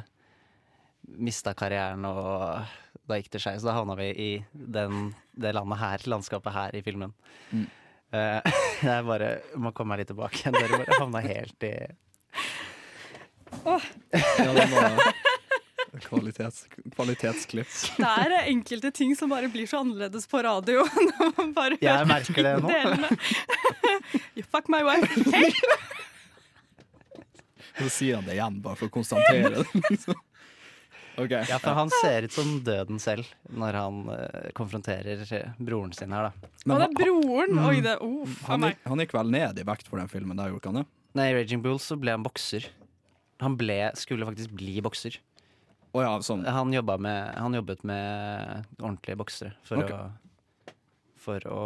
mista karrieren, og da gikk det skeis. Da havna vi i den, det landet her, landskapet her i filmen. Mm. Eh, jeg bare må komme meg litt tilbake igjen. Dere bare havna helt i Ja, det var kvalitets, kvalitetsklipp. Det er enkelte ting som bare blir så annerledes på radio. Når man bare Jeg merker det nå. delene. You fuck my wife. Hey! Så sier han det igjen, bare for å konstatere det. Okay. Ja, for han ser ut som døden selv når han uh, konfronterer eh, broren sin her, da. Og det er broren! Mm. Oi, det er uff a han, meg. gikk, han gikk vel ned i vekt for den filmen, der gjorde han det? Nei, i Raging Bull så ble han bokser. Han ble, skulle faktisk bli bokser. Å ja, sånn. Han, med, han jobbet med ordentlige boksere for, okay. å, for å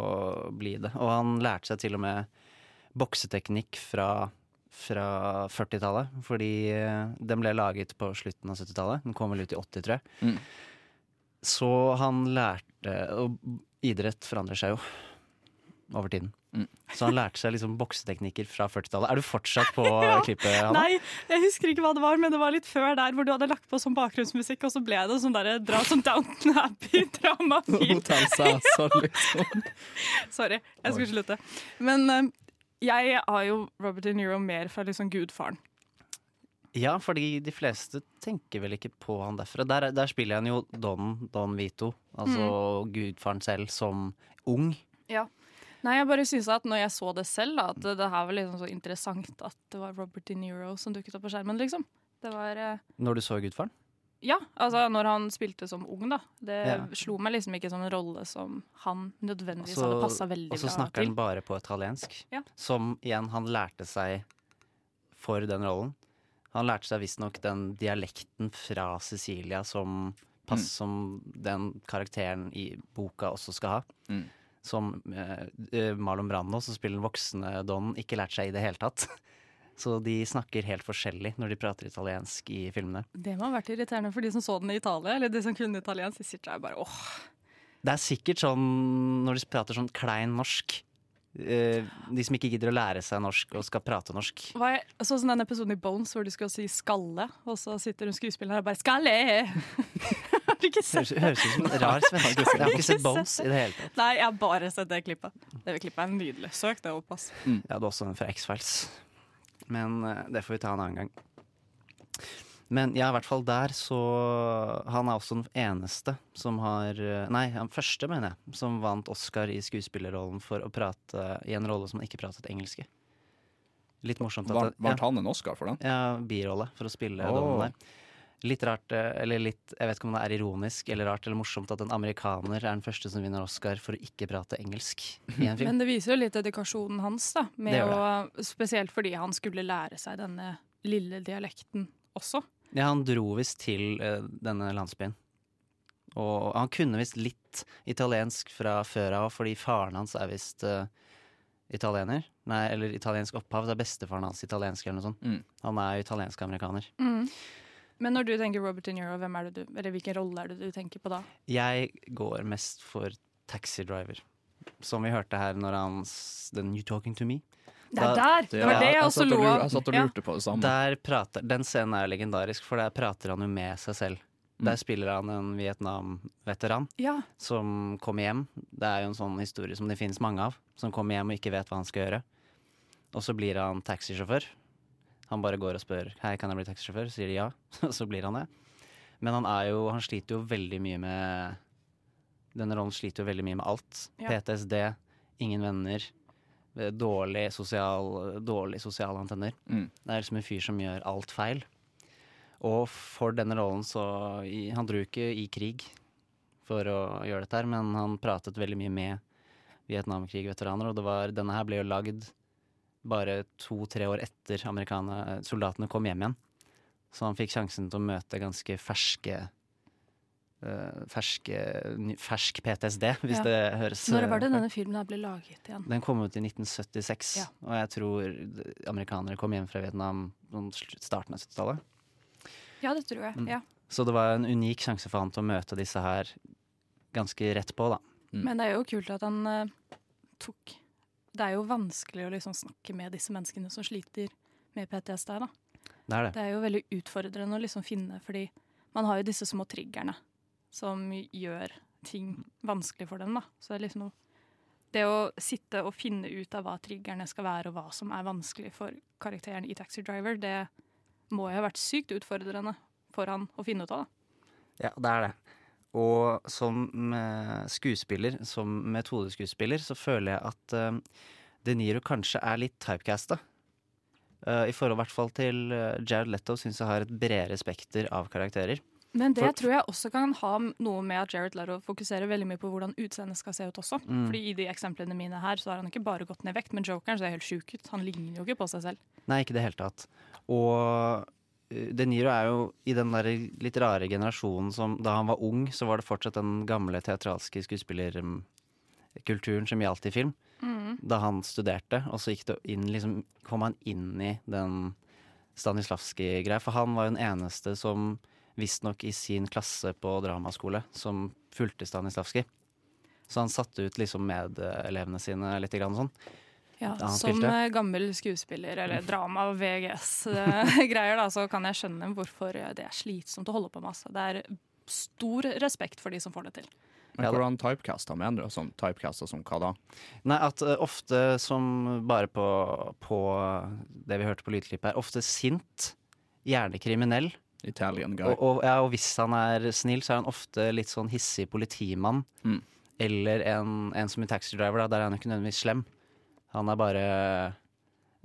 bli det. Og han lærte seg til og med bokseteknikk fra, fra 40-tallet. Fordi eh, den ble laget på slutten av 70-tallet. Den kom vel ut i 80, tror jeg. Mm. Så han lærte Og idrett forandrer seg jo over tiden. Mm. Så han lærte seg liksom bokseteknikker fra 40-tallet. Er du fortsatt på klippet, Hanna? Nei, jeg husker ikke hva det var, men det var litt før der hvor du hadde lagt på sånn bakgrunnsmusikk, og så ble det sånn der, dra som Downton Abbey-dramafilm. Liksom. Sorry, jeg skulle slutte. Men eh, jeg har jo Robert De Niro mer fra liksom gudfaren. Ja, fordi de fleste tenker vel ikke på han derfra. Der, der spiller han jo Don, Don Vito, altså Mm. gudfaren selv, som ung. Ja. Nei, jeg bare synes at når jeg så det selv, da, at det, det her var liksom så interessant at det var Robert De Niro som dukket opp på skjermen, liksom. Det var eh, Når du så gudfaren? Ja, altså når han spilte som ung, da. Det Ja. slo meg liksom ikke som en rolle som han nødvendigvis også, hadde passa veldig bra til. og så snakker til. han bare på italiensk, Ja. som igjen han lærte seg for den rollen. Han lærte seg visstnok den dialekten fra Sicilia som pass Mm. som den karakteren i boka også skal ha. Mm. Som eh, eh, Marlon Brando, som spiller den voksne Don, ikke lærte seg i det hele tatt. Så de snakker helt forskjellig når de prater italiensk i filmene. Det må ha vært irriterende for de som så den i Italia, eller de som kunne italiensk. De sitter der bare åh. Det er sikkert sånn når de prater sånn klein norsk. eh, de som ikke gidder å lære seg norsk og skal prate norsk. Hva er, så sånn den episoden i Bones hvor de skal si 'skalle', og så sitter hun skuespilleren her og bare 'skalle'! Har ikke sett det. høres ut som en rar svenske. Jeg har ikke sett Bones i det hele tatt. Nei, jeg har bare sett det klippet. Det klippet er nydelig. Søk det opp, ass. Jeg hadde også en fra X-Files. Men eh, det får vi ta en annen gang. Men ja, i hvert fall der så Han er også den eneste som har eh, Nei, han første, mener jeg, som vant Oscar i skuespillerrollen for å prate i en rolle som han ikke pratet engelsk i. Litt morsomt Vant ja. han en Oscar for den? Ja, birolle for å spille Åh. Donnen der. Litt rart, eh, eller litt Jeg vet ikke om det er ironisk eller rart eller morsomt at en amerikaner er den første som vinner Oscar for å ikke prate engelsk i en film. Men det viser jo litt dedikasjonen hans, da. Med å, spesielt fordi han skulle lære seg denne lille dialekten også. Ja, han dro visst til uh, denne landsbyen. Og han kunne visst litt italiensk fra før av, fordi faren hans er visst uh, italiener. Nei, eller italiensk opphav. Det er bestefaren hans italiensk eller noe sånt. Mm. Han er jo italiensk-amerikaner. Men når du tenker Robert De Niro, hvem er det du, eller hvilken rolle er det du tenker på da? Jeg går mest for Taxi Driver. Som vi hørte her når han Den You Talking To Me. Det er der! Det var det jeg også lo av. Jeg satt og lurte på det samme. Der prater, den scenen er jo legendarisk, for der prater han jo med seg selv. Mm. Der spiller han en Vietnam-veteran Ja. som kommer hjem. Det er jo en sånn historie som det finnes mange av. Som kommer hjem og ikke vet hva han skal gjøre. Og så blir han taxisjåfør. Han bare går og spør Hei, kan jeg bli taxisjåfør. Sier de ja. Så blir han det. Men han er jo Han sliter jo veldig mye med Denne rollen sliter jo veldig mye med alt. Ja. PTSD, ingen venner, eh, dårlig sosial, dårlig sosiale antenner. Mm. Det er liksom en fyr som gjør alt feil. Og for denne rollen så Han dro ikke i krig for å gjøre dette her, men han pratet veldig mye med Vietnamkrig-veteraner, og det var, denne her ble jo lagd bare to-tre år etter soldatene kom hjem igjen. Så han fikk sjansen til å møte ganske ferske eh, ferske, fersk PTSD, hvis Ja. det høres Når var det eh, denne filmen ble laget igjen? den kom ut i 1976, Ja. og jeg tror amerikanere kom hjem fra Vietnam i starten av 70-tallet. Ja, det tror jeg. Mm. Ja. Så det var en unik sjanse for han til å møte disse her ganske rett på, da. Men det er jo kult at han uh, tok Det er jo vanskelig å liksom snakke med disse menneskene som sliter med PTSD. da. Det er det. Det er jo veldig utfordrende å liksom finne, fordi man har jo disse små triggerne som gjør ting vanskelig for dem. da. Så det er liksom noe Det å sitte og finne ut av hva triggerne skal være, og hva som er vanskelig for karakteren i Taxi Driver, det må jo ha vært sykt utfordrende for han å finne ut av. da. Ja, det er det. Og som eh, skuespiller, som metodeskuespiller, så føler jeg at eh, De Niro kanskje er litt typecasta. Eh, I forhold hvert fall til Jared Letto syns jeg har et bredere spekter av karakterer. Men det For- tror jeg også kan ha noe med at Jared Letto fokuserer veldig mye på hvordan utseendet skal se ut også. Mm. Fordi i de eksemplene mine her så har han ikke bare gått ned i vekt, men jokeren ser helt sjuk ut. Han ligner jo ikke på seg selv. Nei, ikke i det hele tatt. Og De Niro er jo i den der litt rare generasjonen som da han var ung, så var det fortsatt den gamle teatralske skuespillerkulturen som gjaldt i film. Mm. Da han studerte, og så inn, liksom, kom han inn i den Stanislavskij-greia. For han var jo den eneste som visstnok i sin klasse på dramaskole som fulgte Stanislavskij. Så han satte ut liksom medelevene sine litt grann sånn. Ja, som spilte. eh, gammel skuespiller, eller drama, VGS-greier, da, så kan jeg skjønne hvorfor det er slitsomt å holde på med. Altså. Det er stor respekt for de som får det til. Men hvordan typecaster, mener du? Sånn typecaster som hva da? Nei, at uh, ofte som bare på, på det vi hørte på lydklippet her, ofte sint, gjerne kriminell. Italian guy. Og, og, ja, og hvis han er snill, så er han ofte litt sånn hissig politimann. Mm. Eller en, en som i Taxi Driver, da, der er han jo ikke nødvendigvis slem. Han er bare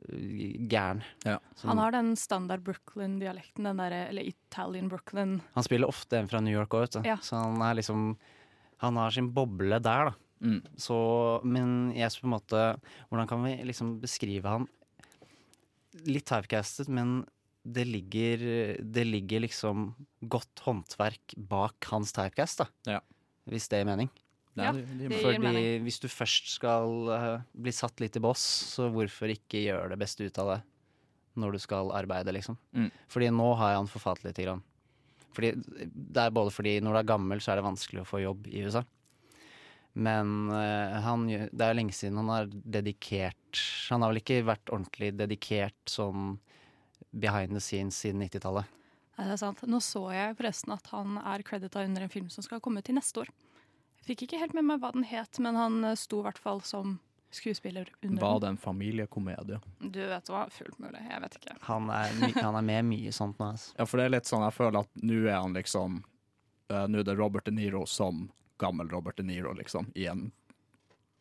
øh, gæren. Ja. Han har den standard Brooklyn-dialekten, eller Italian Brooklyn. han spiller ofte en fra New York òg, vet du. Ja. Så han er liksom Han har sin boble der, da. Mm. Så, men jeg på en måte Hvordan kan vi liksom beskrive han? Litt typecastet, men det ligger, det ligger liksom godt håndverk bak hans typecast, da. Ja. Hvis det gir mening. Ja, det- det gir Fordi mening. hvis du først skal uh, bli satt litt i boss, så hvorfor ikke gjøre det beste ut av det når du skal arbeide, liksom. Mm. Fordi nå har jeg han forfalt lite grann. Fordi det er både fordi når du er gammel, så er det vanskelig å få jobb i USA. Men uh, han, det er lenge siden han har dedikert Han har vel ikke vært ordentlig dedikert sånn behind the scenes siden 90-tallet. Nei, det er sant. Nå så jeg forresten at han er credita under en film som skal komme til neste år. Fikk ikke helt med meg hva den het, men han eh, sto i hvert fall som skuespiller under Var det en familiekomedie? Du vet hva, fullt mulig. Jeg vet ikke. Han er, han er med mye sånt nå. Altså. Ja, for det er litt sånn, jeg føler at nå er han liksom uh, Nå er det Robert De Niro som gammel Robert De Niro, liksom, i en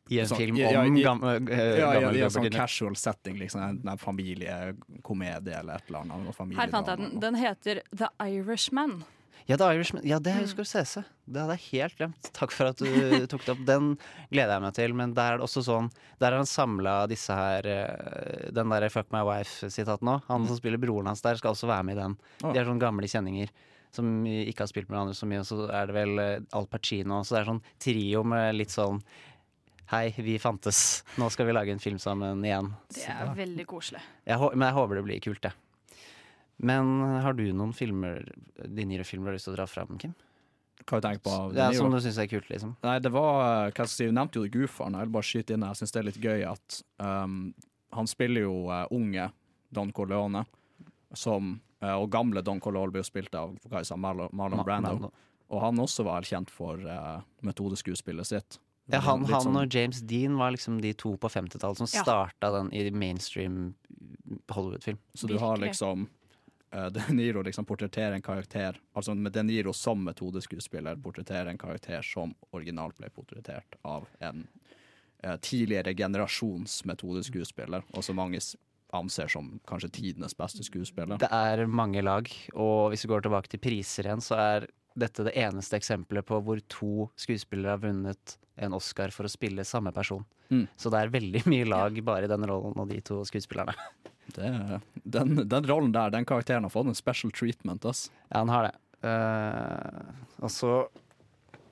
I en sånn- film ja, om i- gam, eh, ja, i, gammel i en sånn casual setting, liksom. En, en familiekomedie eller et eller annet. Her fant jeg den. Den heter The Irishman. Ja, The Irishman. Ja, det husker du CC. Det hadde jeg helt glemt. Takk for at du tok det opp. Den gleder jeg meg til. Men der er det også sånn Der har han samla disse her eh, Den derre Fuck My Wife-sitaten òg. Han som spiller broren hans der, skal også være med i den. De er sånne gamle kjenninger som ikke har spilt med hverandre så mye. Og så er det vel eh, Al Pacino. Så det er sånn trio med litt sånn Hei, vi fantes. Nå skal vi lage en film sammen igjen. Det er veldig koselig. jeg, men jeg håper det blir kult, det. Men har du noen filmer, De nye filmer, du har lyst til å dra fram, Kim? Hva har du tenkt på? Det er Som du syns er kult, liksom? Nei, det var hva skal jeg si, Du nevnte jo Gufaren, Jeg vil bare skyte inn her. Jeg syns det er litt gøy at um, han spiller jo uh, unge Don Corleone, som, uh, og gamle Don Corleone blir jo spilt av hva jeg sa, Marlon, Marlon Ma- Brando. Brando. Og han også var kjent for uh, metodeskuespillet sitt. Ja, han, han sånn- og James Dean var liksom de to på 50-tallet som Ja. starta den i mainstream Hollywood-film. Så du har liksom eh, De Niro liksom portretterer en karakter Altså med De Niro som metodeskuespiller portretterer en karakter som originalt ble portrettert av en eh, tidligere generasjons metodeskuespiller, og som mange anser som kanskje tidenes beste skuespiller. Det er mange lag, og hvis vi går tilbake til priser igjen, så er dette det eneste eksempelet på hvor to skuespillere har vunnet en Oscar for å spille samme person. Mm. Så det er veldig mye lag bare i den rollen og de to skuespillerne. Det, den, den rollen der, den karakteren har fått en special treatment, ass. Ja, han har det. Uh, altså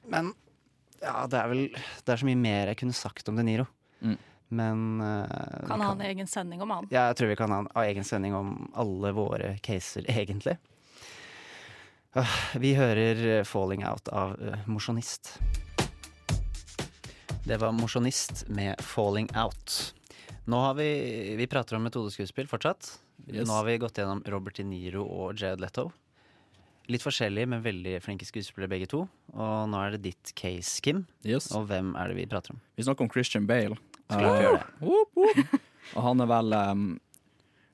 Men ja, det er vel Det er så mye mer jeg kunne sagt om De Niro. Mm. Men uh, Kan ha en egen sending om han. Ja, jeg tror vi kan ha en egen sending om alle våre caser, egentlig. Uh, Vi hører 'Falling Out' av uh, Mosjonist. Det var Mosjonist med 'Falling Out'. Nå har vi Vi prater om metodeskuespill fortsatt. Yes. Nå har vi gått gjennom Robert De Niro og Jared Leto. Litt forskjellige, men veldig flinke skuespillere begge to. Og nå er det ditt case, Kim. Yes. Og hvem er det vi prater om? Vi snakker om Christian Bale. Det? Whoop, whoop. Og han er vel um,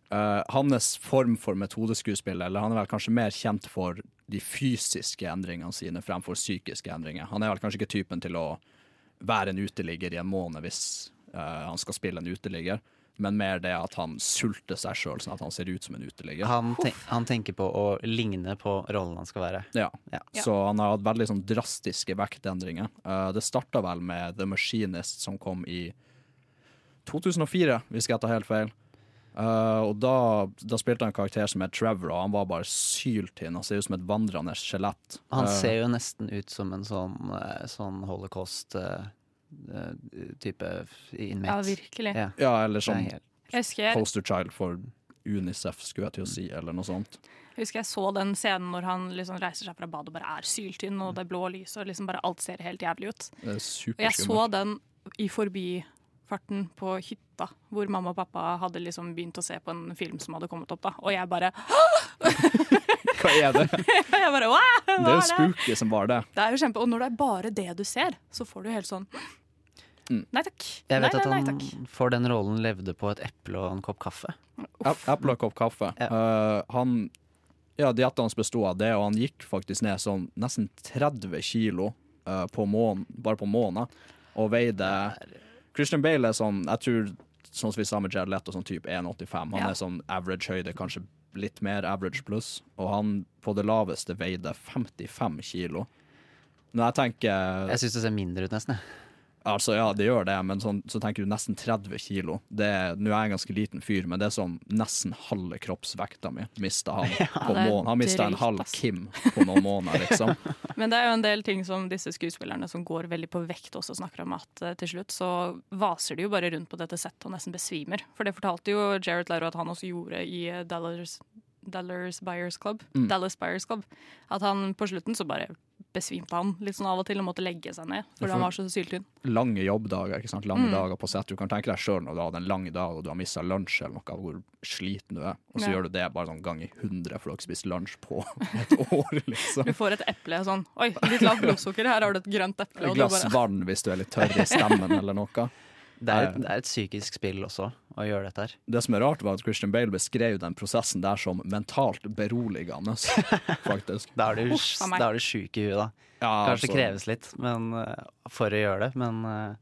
uh, Hans form for metodeskuespill, eller han er vel kanskje mer kjent for de fysiske endringene sine fremfor psykiske endringer. Han er vel kanskje ikke typen til å være en uteligger i en måned hvis uh, han skal spille en uteligger, men mer det at han sulter seg sjøl sånn at han ser ut som en uteligger. Han, ten han tenker på å ligne på rollen han skal være. Ja. Ja. Så han har hatt veldig sånn drastiske vektendringer. Uh, det starta vel med The Machinist, som kom i 2004, hvis jeg tar helt feil. Uh, og da, da spilte han en karakter som het Trevor, og han var bare syltynn. Han ser ut som et vandrende skjelett. Han Eh, ser jo nesten ut som en sånn, eh, sånn holocaust-type inmate. Ja, virkelig. Ja. ja, eller er sånn husker, poster child for Unicef, skulle jeg til å si, eller noe sånt. jeg husker jeg så den scenen når han liksom reiser seg fra badet og bare er syltynn, og det er blå lys, og liksom bare alt ser helt jævlig ut. Det Og jeg så den i forbifarten på hytta, hvor mamma og pappa hadde liksom begynt å se på en film som hadde kommet opp, da. Og jeg bare Hva er det? Jeg bare Wow, Det hva er jo er det? spooky som var det. Det er jo kjempe, Og når det er bare det du ser, så får du helt sånn Mm. Nei takk. Jeg vet nei, at nei han for den rollen levde på et eple og en kopp kaffe. Ap- Eple og kopp kaffe. Eh, han Ja, dietten hans bestod av det, og han gikk faktisk ned sånn nesten 30 kilo uh, på mån, bare på måned, og veide Christian Bale er sånn, jeg tror, sånn som vi sa med Jared Leto, sånn type 1,85. Han Ja. er sånn average høyde, kanskje litt mer average pluss, og han på det laveste veide 55 kilo. Når jeg tenker Jeg syns det ser mindre ut, nesten. Altså, ja, det gjør det, men sånn, så tenker du nesten 30 kilo. Det Nå er jeg en ganske liten fyr, men det er sånn nesten halve kroppsvekta mi mista han på er måneden. Han mista en halv. Kim på noen måneder, liksom. Men det er jo en del ting som disse skuespillerne som går veldig på vekt, også snakker om at eh, til slutt så vaser de jo bare rundt på dette settet og nesten besvimer. For det fortalte jo Jared Leto at han også gjorde i eh, Dallas, Dallas Buyers Club. Mm. Dallas Buyers Club. At han på slutten så bare besvimte han litt sånn av og til og måtte legge seg ned fordi for- han var så syltynn. Lange jobbdager, ikke sant. Lange Mm. dager på sett. Du kan tenke deg sjøl når du har hatt en lang dag og du har mista lunsj eller noe, hvor sliten du er, og så Ja. gjør du det bare sånn gang i hundre for du har ikke spist lunsj på et år, liksom. Du får et eple sånn Oi, litt lavt blodsukker, her har du et grønt eple. Et glass bare- vann hvis du er litt tørr i stemmen eller noe. Det er, et, det er et psykisk spill også, å gjøre dette her. Det som er rart, var at Christian Bale beskrev den prosessen der som mentalt beroligende, faktisk. Da er du, Uff, da er du sjuk i huet, da. Ja, Kanskje det altså- kreves litt men, eh, for å gjøre det, men eh,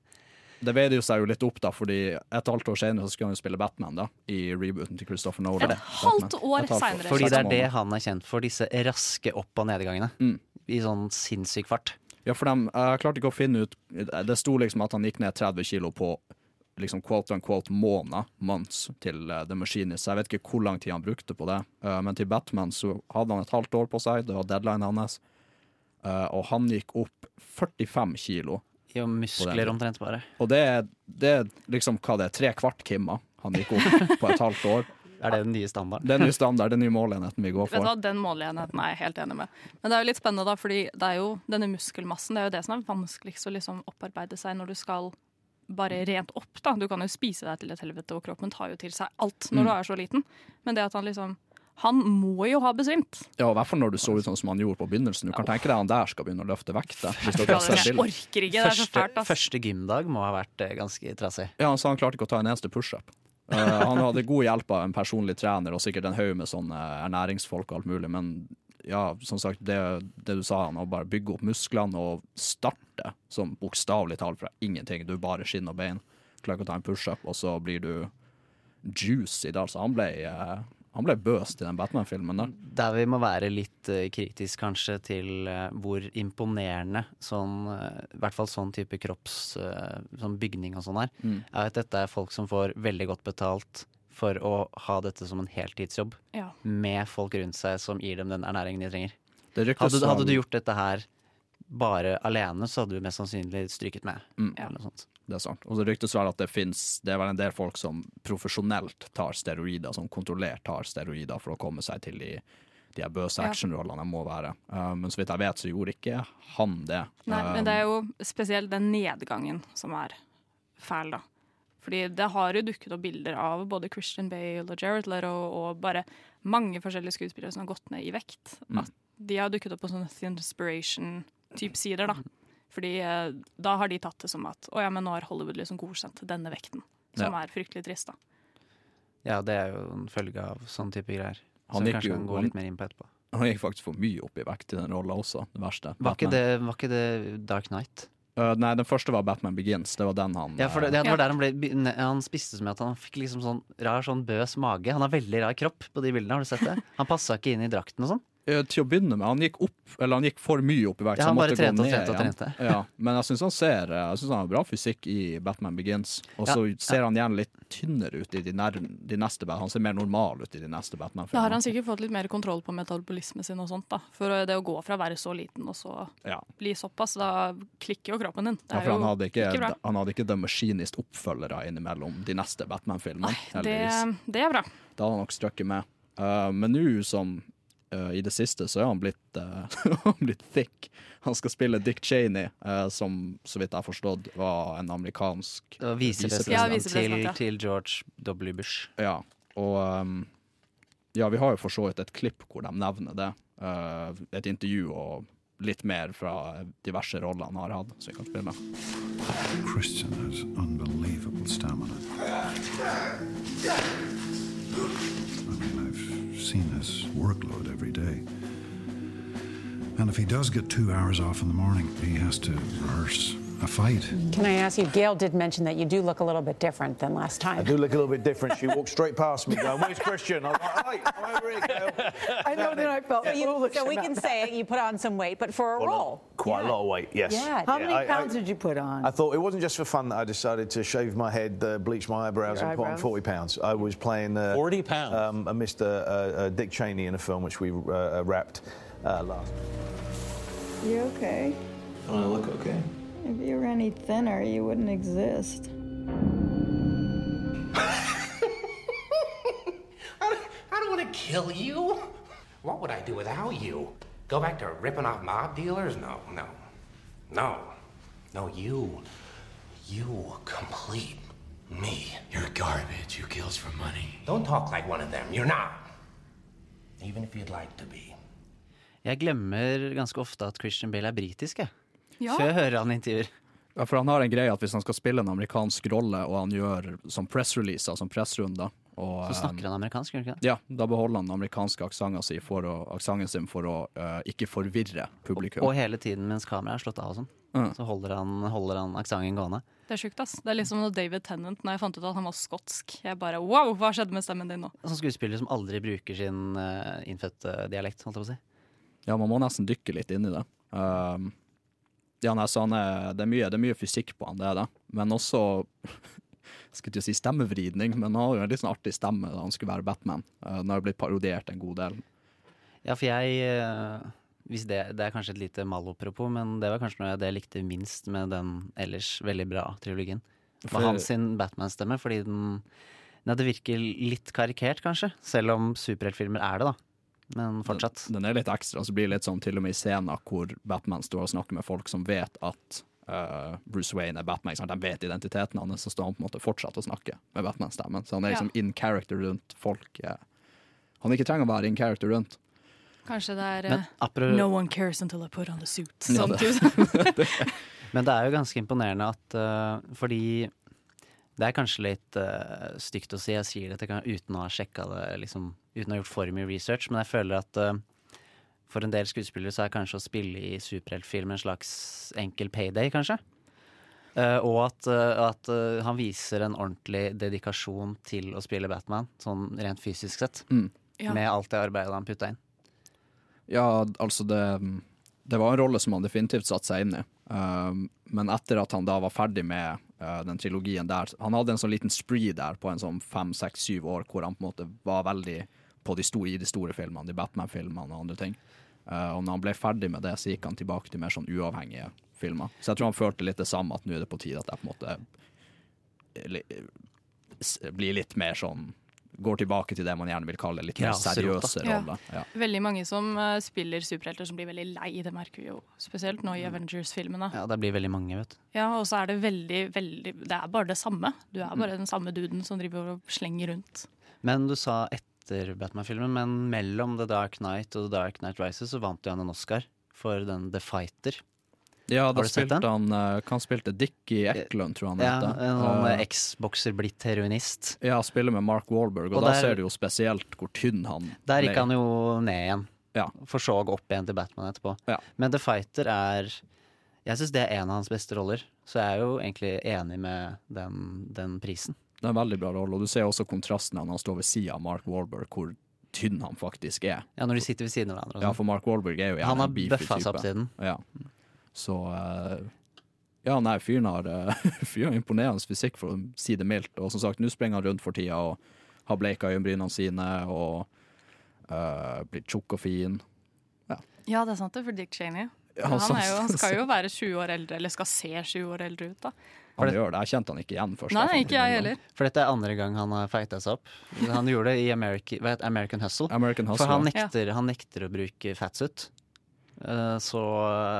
Det veide jo seg jo litt opp, da, fordi et halvt år senere så skulle han jo spille Batman da, i rebooten til Christopher Nolan. Et halvt år senere. Fordi det er det han er kjent for, disse raske opp- og nedgangene. Mm. I sånn sinnssyk fart. Ja, for de, jeg klarte ikke å finne ut Det sto liksom at han gikk ned 30 kilo på liksom quote unquote måneder, months, til uh, The Machinist. Så jeg vet ikke hvor lang tid han brukte på det. Eh, men til Batman så hadde han et halvt år på seg, det var deadline hans. Eh, og han gikk opp 45 kilo. Jo, muskler omtrent bare. Og det er, det er liksom hva det er, tre kvart Kimma han gikk opp på et halvt år. Er det den nye standarden? Det er ny standard, det er ny målenheten vi går for. Vet du hva. Den måleenheten er jeg helt enig med. Men det er jo litt spennende, da, fordi det er jo denne muskelmassen det er jo det som er vanskeligst å liksom opparbeide seg når du skal bare rent opp. da. Du kan jo spise deg til et helvete, og kroppen tar jo til seg alt når Mm. du er så liten. Men det at han liksom Han må jo ha besvimt. Ja, I hvert fall når du så ut sånn som han gjorde på begynnelsen. Du kan tenke deg han der skal begynne å løfte vekter. Jeg orker ikke, det er så fælt. Første, første gymdag må ha vært eh, ganske trasig. Ja, Han sa han klarte ikke å ta en eneste pushup. Uh, han hadde god hjelp av en personlig trener og sikkert en haug med sånne ernæringsfolk og alt mulig, men ja, som sagt, det, det du sa, han å bare bygge opp musklene og starte som bokstavelig talt fra ingenting. Du bare skinn og bein. Klarer ikke å ta en pushup, og så blir du juicy. Da. Altså, han ble, eh, han ble bøst i den Batman-filmen der. Der vi må være litt uh, kritisk kanskje til uh, hvor imponerende sånn, uh, i hvert fall sånn type kropps, sånn bygning og sånn er, Mm. er at dette er folk som får veldig godt betalt for å ha dette som en heltidsjobb, Ja. med folk rundt seg som gir dem den ernæringen de trenger. Det Hadde, hadde du gjort dette her bare alene, så hadde du mest sannsynlig stryket med. Mm. Eller noe sånt. Det er sant. Og så ryktes vel at det finnes Det er vel en del folk som profesjonelt tar steroider, som kontrollert tar steroider for å komme seg til de, de bøse actionrollene de må være. Uh, men så vidt jeg vet, så gjorde ikke han det. Nei, Uh, men det er jo spesielt den nedgangen som er fæl, da. Fordi det har jo dukket opp bilder av både Christian Bale og Jared Leto og bare mange forskjellige skuespillere som har gått ned i vekt. Mm. At de har dukket opp på sånne Inspiration-type sider, da. Fordi eh, da har de tatt det som at å ja, men nå har Hollywood liksom godkjent denne vekten. Som Ja. er fryktelig trist, da. Ja, det er jo en følge av sånn type greier. Han Som vi gikk kanskje jo- kan gå han- litt mer inn på etterpå. Han gikk faktisk for mye opp i vekt i den rolla også, det verste. Var ikke, Batman. det, var ikke det Dark Knight? Uh, nei, den første var Batman Begins. Det var den han Ja, for det, det var der han ble ne- Han spiste så mye at han fikk liksom sånn rar sånn bøs mage. Han har veldig rar kropp på de bildene, har du sett det? Han passa ikke inn i drakten og sånn. Eh, Til å begynne med. Han gikk opp, eller han gikk for mye opp i vekt. Ja, så han bare trente og trente og trente. Ja, men jeg syns han ser Jeg synes han har bra fysikk i Batman Begins. Og så Ja. ser han gjerne litt tynnere ut i de, nær, de neste Batman. Han ser mer normal ut i de neste Da har han sikkert fått litt mer kontroll på metabolismen sin og sånt, da. For det å gå fra å være så liten og så Ja. bli såpass, da klikker jo kroppen din. Det Ja, er for han hadde ikke, bra. han hadde ikke The Machinist-oppfølgere innimellom de neste Batman-filmene. Det, det er bra. Da hadde han nok strøkket med. Uh, men nå som uh, i det siste, så er han blitt, uh, blitt thick. Han skal spille Dick Cheney, uh, som så vidt jeg har forstått var en amerikansk visepresident Ja, til, ja. til George W. Bush. Ja, og um, Ja, vi har jo for så vidt et klipp hvor de nevner det. Uh, et intervju og litt mer fra diverse roller han har hatt, så vi kan spille. Christian has unbelievable stamina. I mean, I've seen his workload every day. And if he does get two hours off in the morning, he has to rehearse a fight. Can I ask you, Gail did mention that you do look a little bit different than last time. I do look a little bit different. She walked straight past me going, Where's Christian? I was like, Hey, I'm over here, Gail. I know that I felt Yeah. foolish. So we can say it, you put on some weight, but for a Well, no, role. Quite a lot of weight, yes. Yeah. How many pounds did you put on? I thought it wasn't just for fun that I decided to shave my head, uh, bleach my eyebrows, Your and put on 40 pounds. I was playing uh, 40 pounds? Um, a Mr. Uh, uh, Dick Cheney in a film which we uh, uh, wrapped uh, last. You okay? I look okay? If you were any thinner, you wouldn't exist. I don't want to kill you. What would I do without you? Go back to ripping off mob dealers? No, no. No. No, you. You complete me. You're garbage. You kills for money. Don't talk like one of them. You're not. Even if you'd like to be. Jeg glemmer ganske ofte at Christian Bale er britisk, jeg. Ja. Før han intervjuer. Ja, for han har en greie at hvis han skal spille en amerikansk rolle, og han gjør som pressreleaser, som pressrunder og, Så snakker han amerikansk, gjør han ikke det? Ja, da beholder han den amerikanske aksenten sin for å, sin for å uh, ikke forvirre publikum. Og hele tiden mens kameraet er slått av og sånn. Mm. Så holder han, holder han aksenten gående. Det er sjukt, ass. Det er liksom når David Tennant, når jeg fant ut at han var skotsk. Jeg bare wow, hva skjedde med stemmen din nå? Sånn skuespiller som aldri bruker sin uh, innfødte dialekt, holdt jeg på å si. Ja, man må nesten dykke litt inn i det. Um, ja, nei, så han er, det, er mye, det er mye fysikk på han, det er det. Men også Skulle ikke si stemmevridning, men han har jo en litt sånn artig stemme da han skulle være Batman. Uh, den har jo blitt parodiert en god del. Ja, for jeg eh, hvis det, det er kanskje et lite malopropos, men det var kanskje noe jeg likte minst med den ellers veldig bra trilogien. For- Var hans sin Batman-stemme, fordi den, ja, det virker litt karikert, kanskje. Selv om superheltfilmer er det, da. Men fortsatt. Den, den er litt ekstra, så blir det litt sånn til og med i scener hvor Batman står og snakker med folk som vet at uh, Bruce Wayne er Batman. sant? De vet identiteten hans, så står han på en måte fortsatt og snakker med Batman-stemmen. Så han er liksom Ja. in character rundt folk. eh, Han ikke trenger å være in character rundt. Kanskje det er Men eh, No one cares until I put on the suit. Ja, Sånn det- Men det er jo ganske imponerende at uh, Fordi det er kanskje litt uh, stygt å si, jeg sier dette uten å ha sjekka det, liksom, uten å ha gjort for mye research, men jeg føler at uh, for en del skuespillere så er kanskje å spille i superheltfilm en slags enkel payday, kanskje. Uh, og at, uh, at han viser en ordentlig dedikasjon til å spille Batman, sånn rent fysisk sett. Mm. Ja. Med alt det arbeidet han putta inn. Ja, altså det Det var en rolle som han definitivt satte seg inn i. Men etter at han da var ferdig med uh, den trilogien der Han hadde en sånn liten spree der på en sånn fem, seks, syv år hvor han på en måte var veldig de store, i de store filmene, de Batman-filmene og andre ting. Uh, og når han ble ferdig med det, så gikk han tilbake til mer sånn uavhengige filmer. Så jeg tror han følte litt det samme, at nå er det på tide at jeg på en måte eh, li- blir litt mer sånn Går tilbake til det man gjerne vil kalle litt mer ja, seriøse Ja. roller. Ja. Veldig mange som uh, spiller superhelter som blir veldig lei, det merker vi jo spesielt nå i Avengers-filmene. Ja, det blir veldig mange, vet du. Ja, og så er det veldig, veldig Det er bare det samme. Du er bare den samme duden som driver og slenger rundt. Men du sa etter Batman-filmen, men mellom The Dark Knight og The Dark Knight Rises så vant jo han en Oscar for den The Fighter. Ja, da spilte han eh, han spilte Dickie Eklund, tror han Ja, heter. en sånn Eh, eh, blitt heroinist. ja, spiller med Mark Wahlberg, og, Og da der- ser du jo spesielt hvor tynn han Der gikk han jo ned igjen. Ja. For så å gå opp igjen til Batman etterpå. Men The Fighter er Jeg syns det er en av hans beste roller, så jeg er jo egentlig enig med den, den prisen. Det er en veldig bra rolle, og du ser også kontrasten når han står ved sida av Mark Wahlberg, hvor tynn han faktisk er. Ja, når de sitter ved siden av hverandre. Ja, sånn. for Mark Warburg er jo gjerne Han har bøffa seg opp siden. Ja. Så eh, Ja, nei, fyren har, eh, fyren har imponerende fysikk, for å si det mildt. Og som sagt, nå springer han rundt for tida og har bleika øyenbrynene sine og uh, blitt tjukk og fin. Ja, det er sant det, for Dick Cheney. Ja, han, er jo, han skal jo være 20 år eldre, eller skal se 20 år eldre ut, da. Han gjør det. Jeg kjente han ikke igjen først. Nei, jeg ikke jeg heller. For dette er andre gang han har fighta seg opp. Han gjorde det i America, hva heter, American Hustle. American Hustle, For han ja. nekter, han nekter å bruke fatsuit. Eh, Så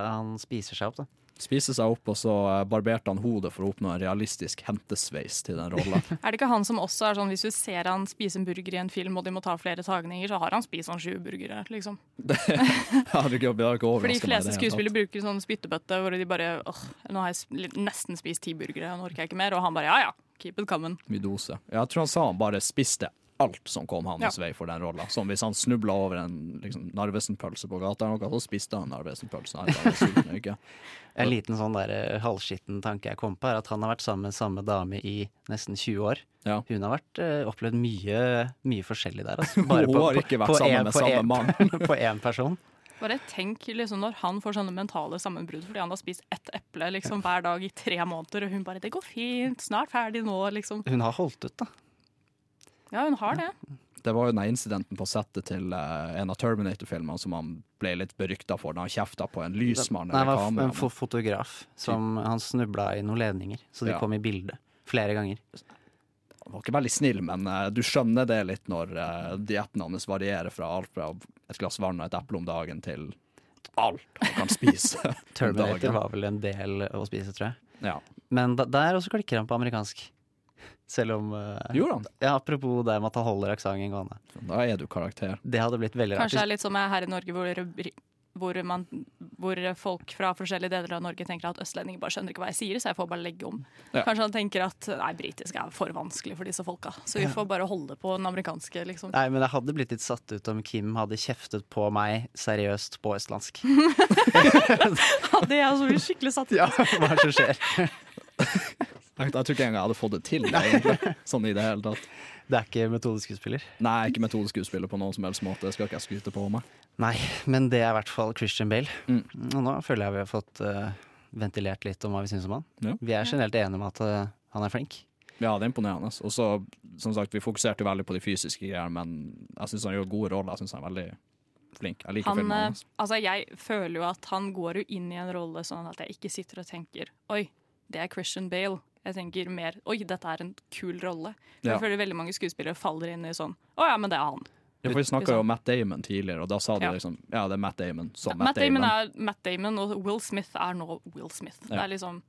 han spiser seg opp, da. Spiste seg opp, og så eh, barberte han hodet for å oppnå en realistisk hentesveis til den rolla. Er det ikke han som også er sånn hvis du ser han spise en burger i en film og de må ta flere tagninger, så har han spist sånn sju burgere, liksom. Hadde ikke, det hadde ikke For de det fleste skuespillere bruker sånn spyttebøtte hvor de bare åh, nå har jeg nesten spist ti burgere, nå orker jeg ikke mer. Og han bare ja ja, keep it coming. Midose. Jeg tror han sa han bare spiste alt som kom hans Ja. vei for den rolla. Som hvis han snubla over en liksom, Narvesen-pølse på gata, eller noe, så spiste han Narvesen-pølsen. En liten sånn der eh, halvskitten tanke jeg kom på, er at han har vært sammen med samme dame i nesten 20 år. Hun har vært, uh, opplevd mye, mye forskjellig der. Altså. Hun har ikke vært sammen en- med samme en- mann. på én person. Bare tenk liksom når han får sånne mentale sammenbrudd fordi han har spist ett eple liksom hver dag i tre måneder, og hun bare 'det går fint, snart ferdig nå', liksom. Hun har holdt ut, da. Ja, hun har det. Det var jo den incidenten på settet til uh, en av Terminator-filmene som han ble litt berykta for, da han kjefta på en lysmann det var en fotograf som han snubla i noen ledninger, så de Ja. kom i bildet flere ganger. Han var ikke veldig snill, men uh, du skjønner det litt når uh, dietten hans varierer fra alt fra et glass vann og et eple om dagen til alt han kan spise. om Terminator dagen. var vel en del å spise, tror jeg. Ja. Men da, der også klikker han på amerikansk. Selv om eh, Gjorde han? Ja, Apropos det med at han holder aksenten gående. Da er du karakter. Det hadde blitt veldig rart. Kanskje det er litt som her i Norge, hvor, hvor, man, hvor folk fra forskjellige deler av Norge tenker at østlendinger bare skjønner ikke hva jeg sier, så jeg får bare legge om. Ja. Kanskje han tenker at nei, britisk er for vanskelig for disse folka, så vi Ja. får bare holde på den amerikanske, liksom. Nei, men jeg hadde blitt litt satt ut om Kim hadde kjeftet på meg seriøst på østlandsk. hadde jeg også altså skikkelig satt ut. Ja, hva er det som skjer? Jeg, jeg tror ikke engang jeg hadde fått det til, egentlig. Sånn i det hele tatt. Det er ikke metodeskuespiller? Nei, ikke metodeskuespiller på noen som helst måte. Det skal ikke jeg skryte på meg. Nei, men det er i hvert fall Christian Bale. Mm. Og nå føler jeg vi har fått uh, ventilert litt om hva vi syns om han. Ja. Vi er generelt enige om at uh, han er flink. Ja, det er imponerende. Og så, som sagt, vi fokuserte veldig på de fysiske greiene, men jeg syns han gjør gode roller. Jeg syns han er veldig flink. Jeg liker Han, filmene eh, hans. altså jeg føler jo at han går jo inn i en rolle sånn at jeg ikke sitter og tenker Oi, det er Christian Bale. Jeg tenker mer Oi, dette er en kul rolle. For Ja. Jeg føler veldig mange skuespillere faller inn i sånn Å ja, men det er han. Ja, for Vi snakka jo Liksom. om Matt Damon tidligere, og da sa de Ja. liksom Ja, det er Matt Damon som Matt Damon er Matt Damon, og Will Smith er nå Will Smith. Det er liksom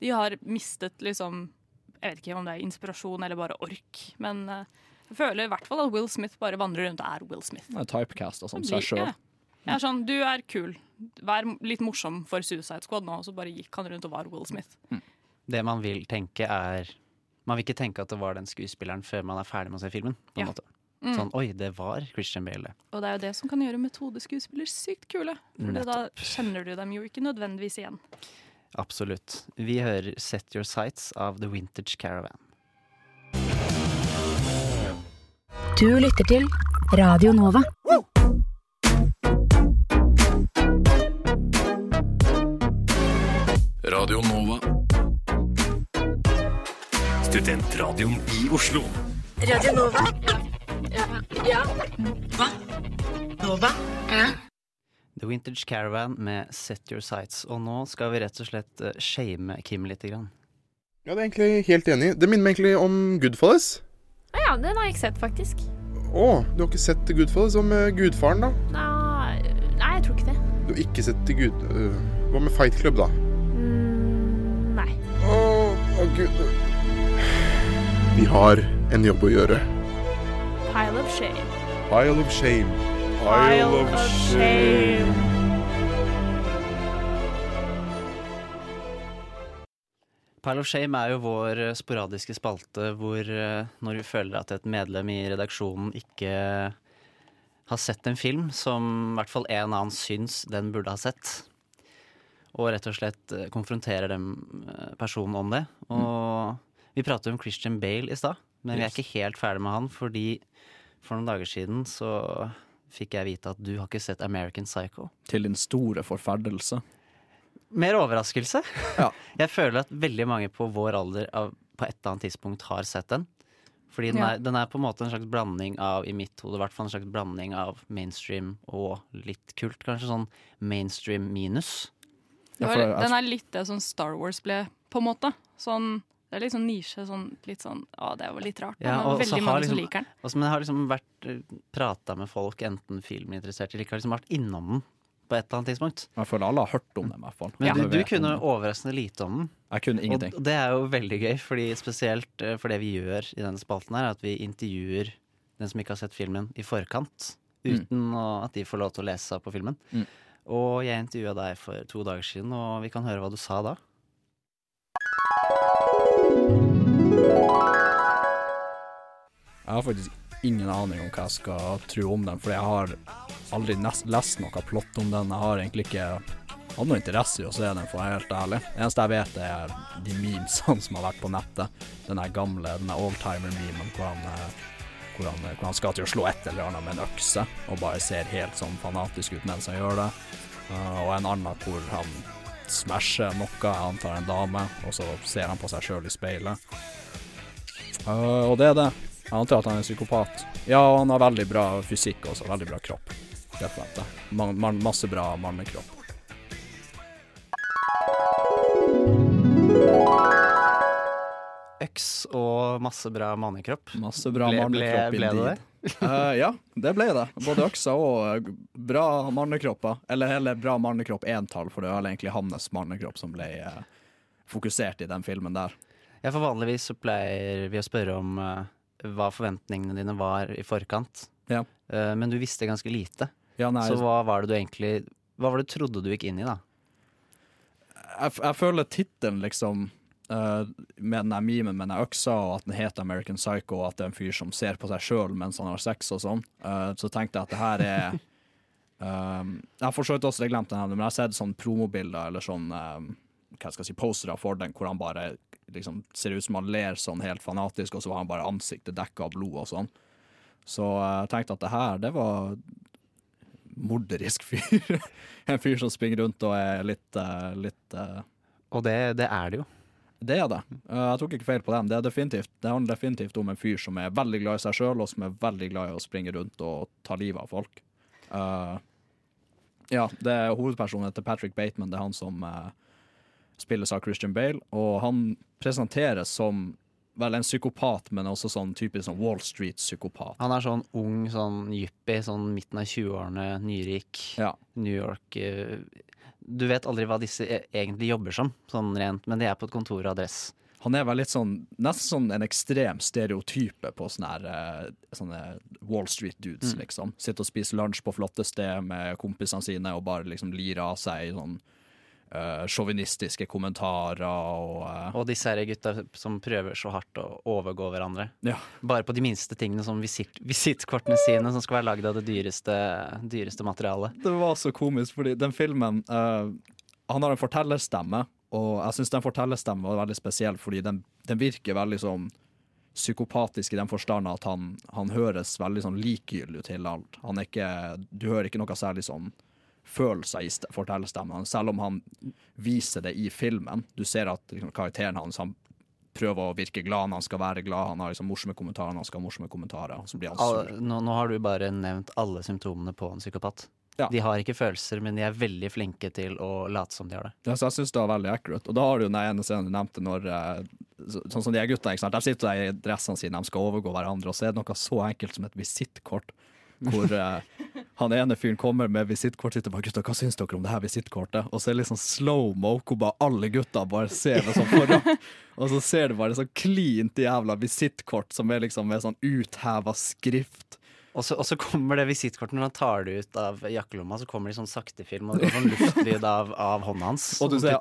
De har mistet liksom Jeg vet ikke om det er inspirasjon eller bare ork, men eh, jeg føler i hvert fall at Will Smith bare vandrer rundt og er Will Smith. Det er typecasta som seg sjøl. ja. Jeg er sånn, Du er kul. Vær litt morsom for Suicide Squad nå, og så bare gikk han rundt og var Will Smith. Det man vil tenke er Man vil ikke tenke at det var den skuespilleren før man er ferdig med å se filmen. På en Ja. måte. Mm. Sånn, oi, det var Christian Bale. Og det er jo det som kan gjøre metodeskuespillere sykt kule. For da kjenner du dem jo ikke nødvendigvis igjen. Absolutt. Vi hører 'Set Your Sights' av The Vintage Caravan. Du lytter til Radio Nova. Radio Nova. Studentradioen i Oslo. Radio Nova. Ja. ja. Hva? Nova? Ja. The Vintage Caravan med 'Set Your Sights'. Og nå skal vi rett og slett eh, shame Kim litt. Grann. Ja, det er egentlig helt enig. Det minner meg egentlig om Goodfellas. Å ja, den har jeg ikke sett, faktisk. Å, du har ikke sett Goodfellas? Hva med Gudfaren, da? Nei, nei, jeg tror ikke det. Du har ikke sett Gud... øh, hva med Fight Club, da? Mm, nei. Å, å gud Vi har en jobb å gjøre. Pile of shame. Pile of shame. Pile of shame. Pile of Shame er jo vår sporadiske spalte hvor eh, når vi føler at et medlem i redaksjonen ikke har sett en film som i hvert fall en annen syns den burde ha sett, og rett og slett eh, konfronterer den eh, personen om det. Og vi pratet om Christian Bale i stad, men vi er ikke helt ferdig med han fordi for noen dager siden så fikk jeg vite at du har ikke sett American Psycho. Til din store forferdelse. Mer overraskelse. Ja. Jeg føler at veldig mange på vår alder av, på et eller annet tidspunkt har sett den. Fordi den, Ja. er, den er på en måte en slags blanding av, i mitt hode, i hvert fall en slags blanding av mainstream og litt kult. Kanskje sånn mainstream minus. Var, den er litt det som Star Wars ble, på en måte. Sånn, det er litt sånn nisje. Sånn, litt sånn Å, det var litt rart. Ja, og men veldig mange liksom, som liker den. også, men jeg har liksom vært prata med folk, enten filminteressert eller ikke, har liksom vært innom den på et eller annet tidspunkt. Jeg føler alle har hørt om den, i hvert fall. Men ja. du, du kunne overraskende lite om den. Jeg kunne ingenting. Og det er jo veldig gøy, fordi spesielt eh, for det vi gjør i denne spalten her, at vi intervjuer den som ikke har sett filmen i forkant, Mm. uten mm. at de får lov til å lese seg på filmen. Mm. Og jeg intervjua deg for to dager siden, og vi kan høre hva du sa da. Jeg har faktisk ingen aning om hva jeg skal tro om den, for jeg har aldri lest noe plott om den. Jeg har egentlig ikke hatt noe interesse i å se den, for å være helt ærlig. Det eneste jeg vet, er de memesene som har vært på nettet. Den der gamle, den oldtimer-memen hvor, eh, hvor, hvor han skal til å slå et eller annet med en økse, og bare ser helt sånn fanatisk ut mens han gjør det. Eh, og en annen hvor han smasher noe, jeg antar en dame, og så ser han på seg sjøl i speilet. Eh, og det er det. Jeg antar at han er psykopat. Ja, og han har veldig bra fysikk også, veldig bra kropp. Rett og slett. Man, man, masse bra mannekropp. Øks og masse bra mannekropp. Masse bra ble, ble, mannekropp ble det det? indeed. Eh, ja, det ble det. Både øksa og eh, bra mannekropper. Eller heller bra mannekropp entall, for det var egentlig hans mannekropp som ble uh, fokusert i den filmen der. Ja, for vanligvis så pleier vi å spørre om uh, hva forventningene dine var i forkant. Ja. Uh, men du visste ganske lite. Ja, nei, så hva var det du egentlig Hva var det du trodde du gikk inn i, da? jeg, jeg føler tittelen liksom Uh, med den memen med den øksa, og at den heter American Psycho, og at det er en fyr som ser på seg sjøl mens han har sex og sånn, uh, så tenkte jeg at det her er um, Jeg har for så vidt også glemt den, her, men jeg har sett sånn promobilder eller sånn um, hva skal jeg si, postere for den, hvor han bare liksom ser ut som han ler sånn helt fanatisk, og så har han bare ansiktet dekka av blod og sånn. Så eh, jeg tenkte at det her, det var morderisk fyr. en fyr som springer rundt og er litt, eh, litt eh, Og det, det er det jo. Det er det. Jeg tok ikke feil på den. Det, definitivt, det handler definitivt om en fyr som er veldig glad i seg sjøl, og som er veldig glad i å springe rundt og ta livet av folk. Uh, ja, det er hovedpersonen til Patrick Bateman. Det er han som eh, spilles av Christian Bale, og han presenteres som vel en psykopat, men også sånn typisk sånn Wall Street-psykopat. Han er sånn ung, sånn yuppie, sånn midten av 20-årene, nyrik, New York eh, Du vet aldri hva disse e- egentlig jobber som, sånn rent, men de er på et kontor og adress. Han er vel litt sånn, nesten sånn en ekstrem stereotype på sånne, her, eh, sånne Wall Street-dudes, Mm. liksom. Sitter og spiser lunsj på flotte sted med kompisene sine og bare liksom lirer av seg sånn eh, sjåvinistiske kommentarer og uh, Og disse her gutta som prøver så hardt å overgå hverandre. Ja. Bare på de minste tingene, som visitt, visittkortene sine, som skal være lagd av det dyreste, dyreste materialet. Det var så komisk, fordi den filmen uh, Han har en fortellerstemme, og jeg syns den fortellerstemmen var veldig spesiell, fordi den, den virker veldig sånn psykopatisk i den forstand at han, han høres veldig sånn likegyldig til alt. Han er ikke, du hører ikke noe særlig sånn følelser i st- fortellerstemmen, selv om han viser det i filmen. Du ser at liksom, karakteren hans han prøver å virke glad når han skal være glad. Han har liksom morsomme kommentarer når han skal ha morsomme kommentarer. Så blir han. All, nå, nå har du bare nevnt alle symptomene på en psykopat. Ja. De har ikke følelser, men de er veldig flinke til å late som de har det. Ja, så jeg syns det var veldig accurate. Og da har du den ene scenen du nevnte når eh, så- Sånn som de er gutta, ikke sant? de sitter der i dressene sine, de skal overgå hverandre, og så er det noe så enkelt som et visittkort. Hvor eh, han ene fyren kommer med visittkortet sitt og bare 'Gutta, hva syns dere om det her visittkortet?' Og så er det litt sånn slow-mo, hvor bare alle gutta bare ser det sånn foran. Og så ser du bare sånn klint jævla visittkort som er liksom med sånn utheva skrift. Og så, og så kommer det visittkortet når han tar det ut av jakkelomma, så kommer det i sånn saktefilm, og det går sånn luftlyd av, av hånda hans. Og du ser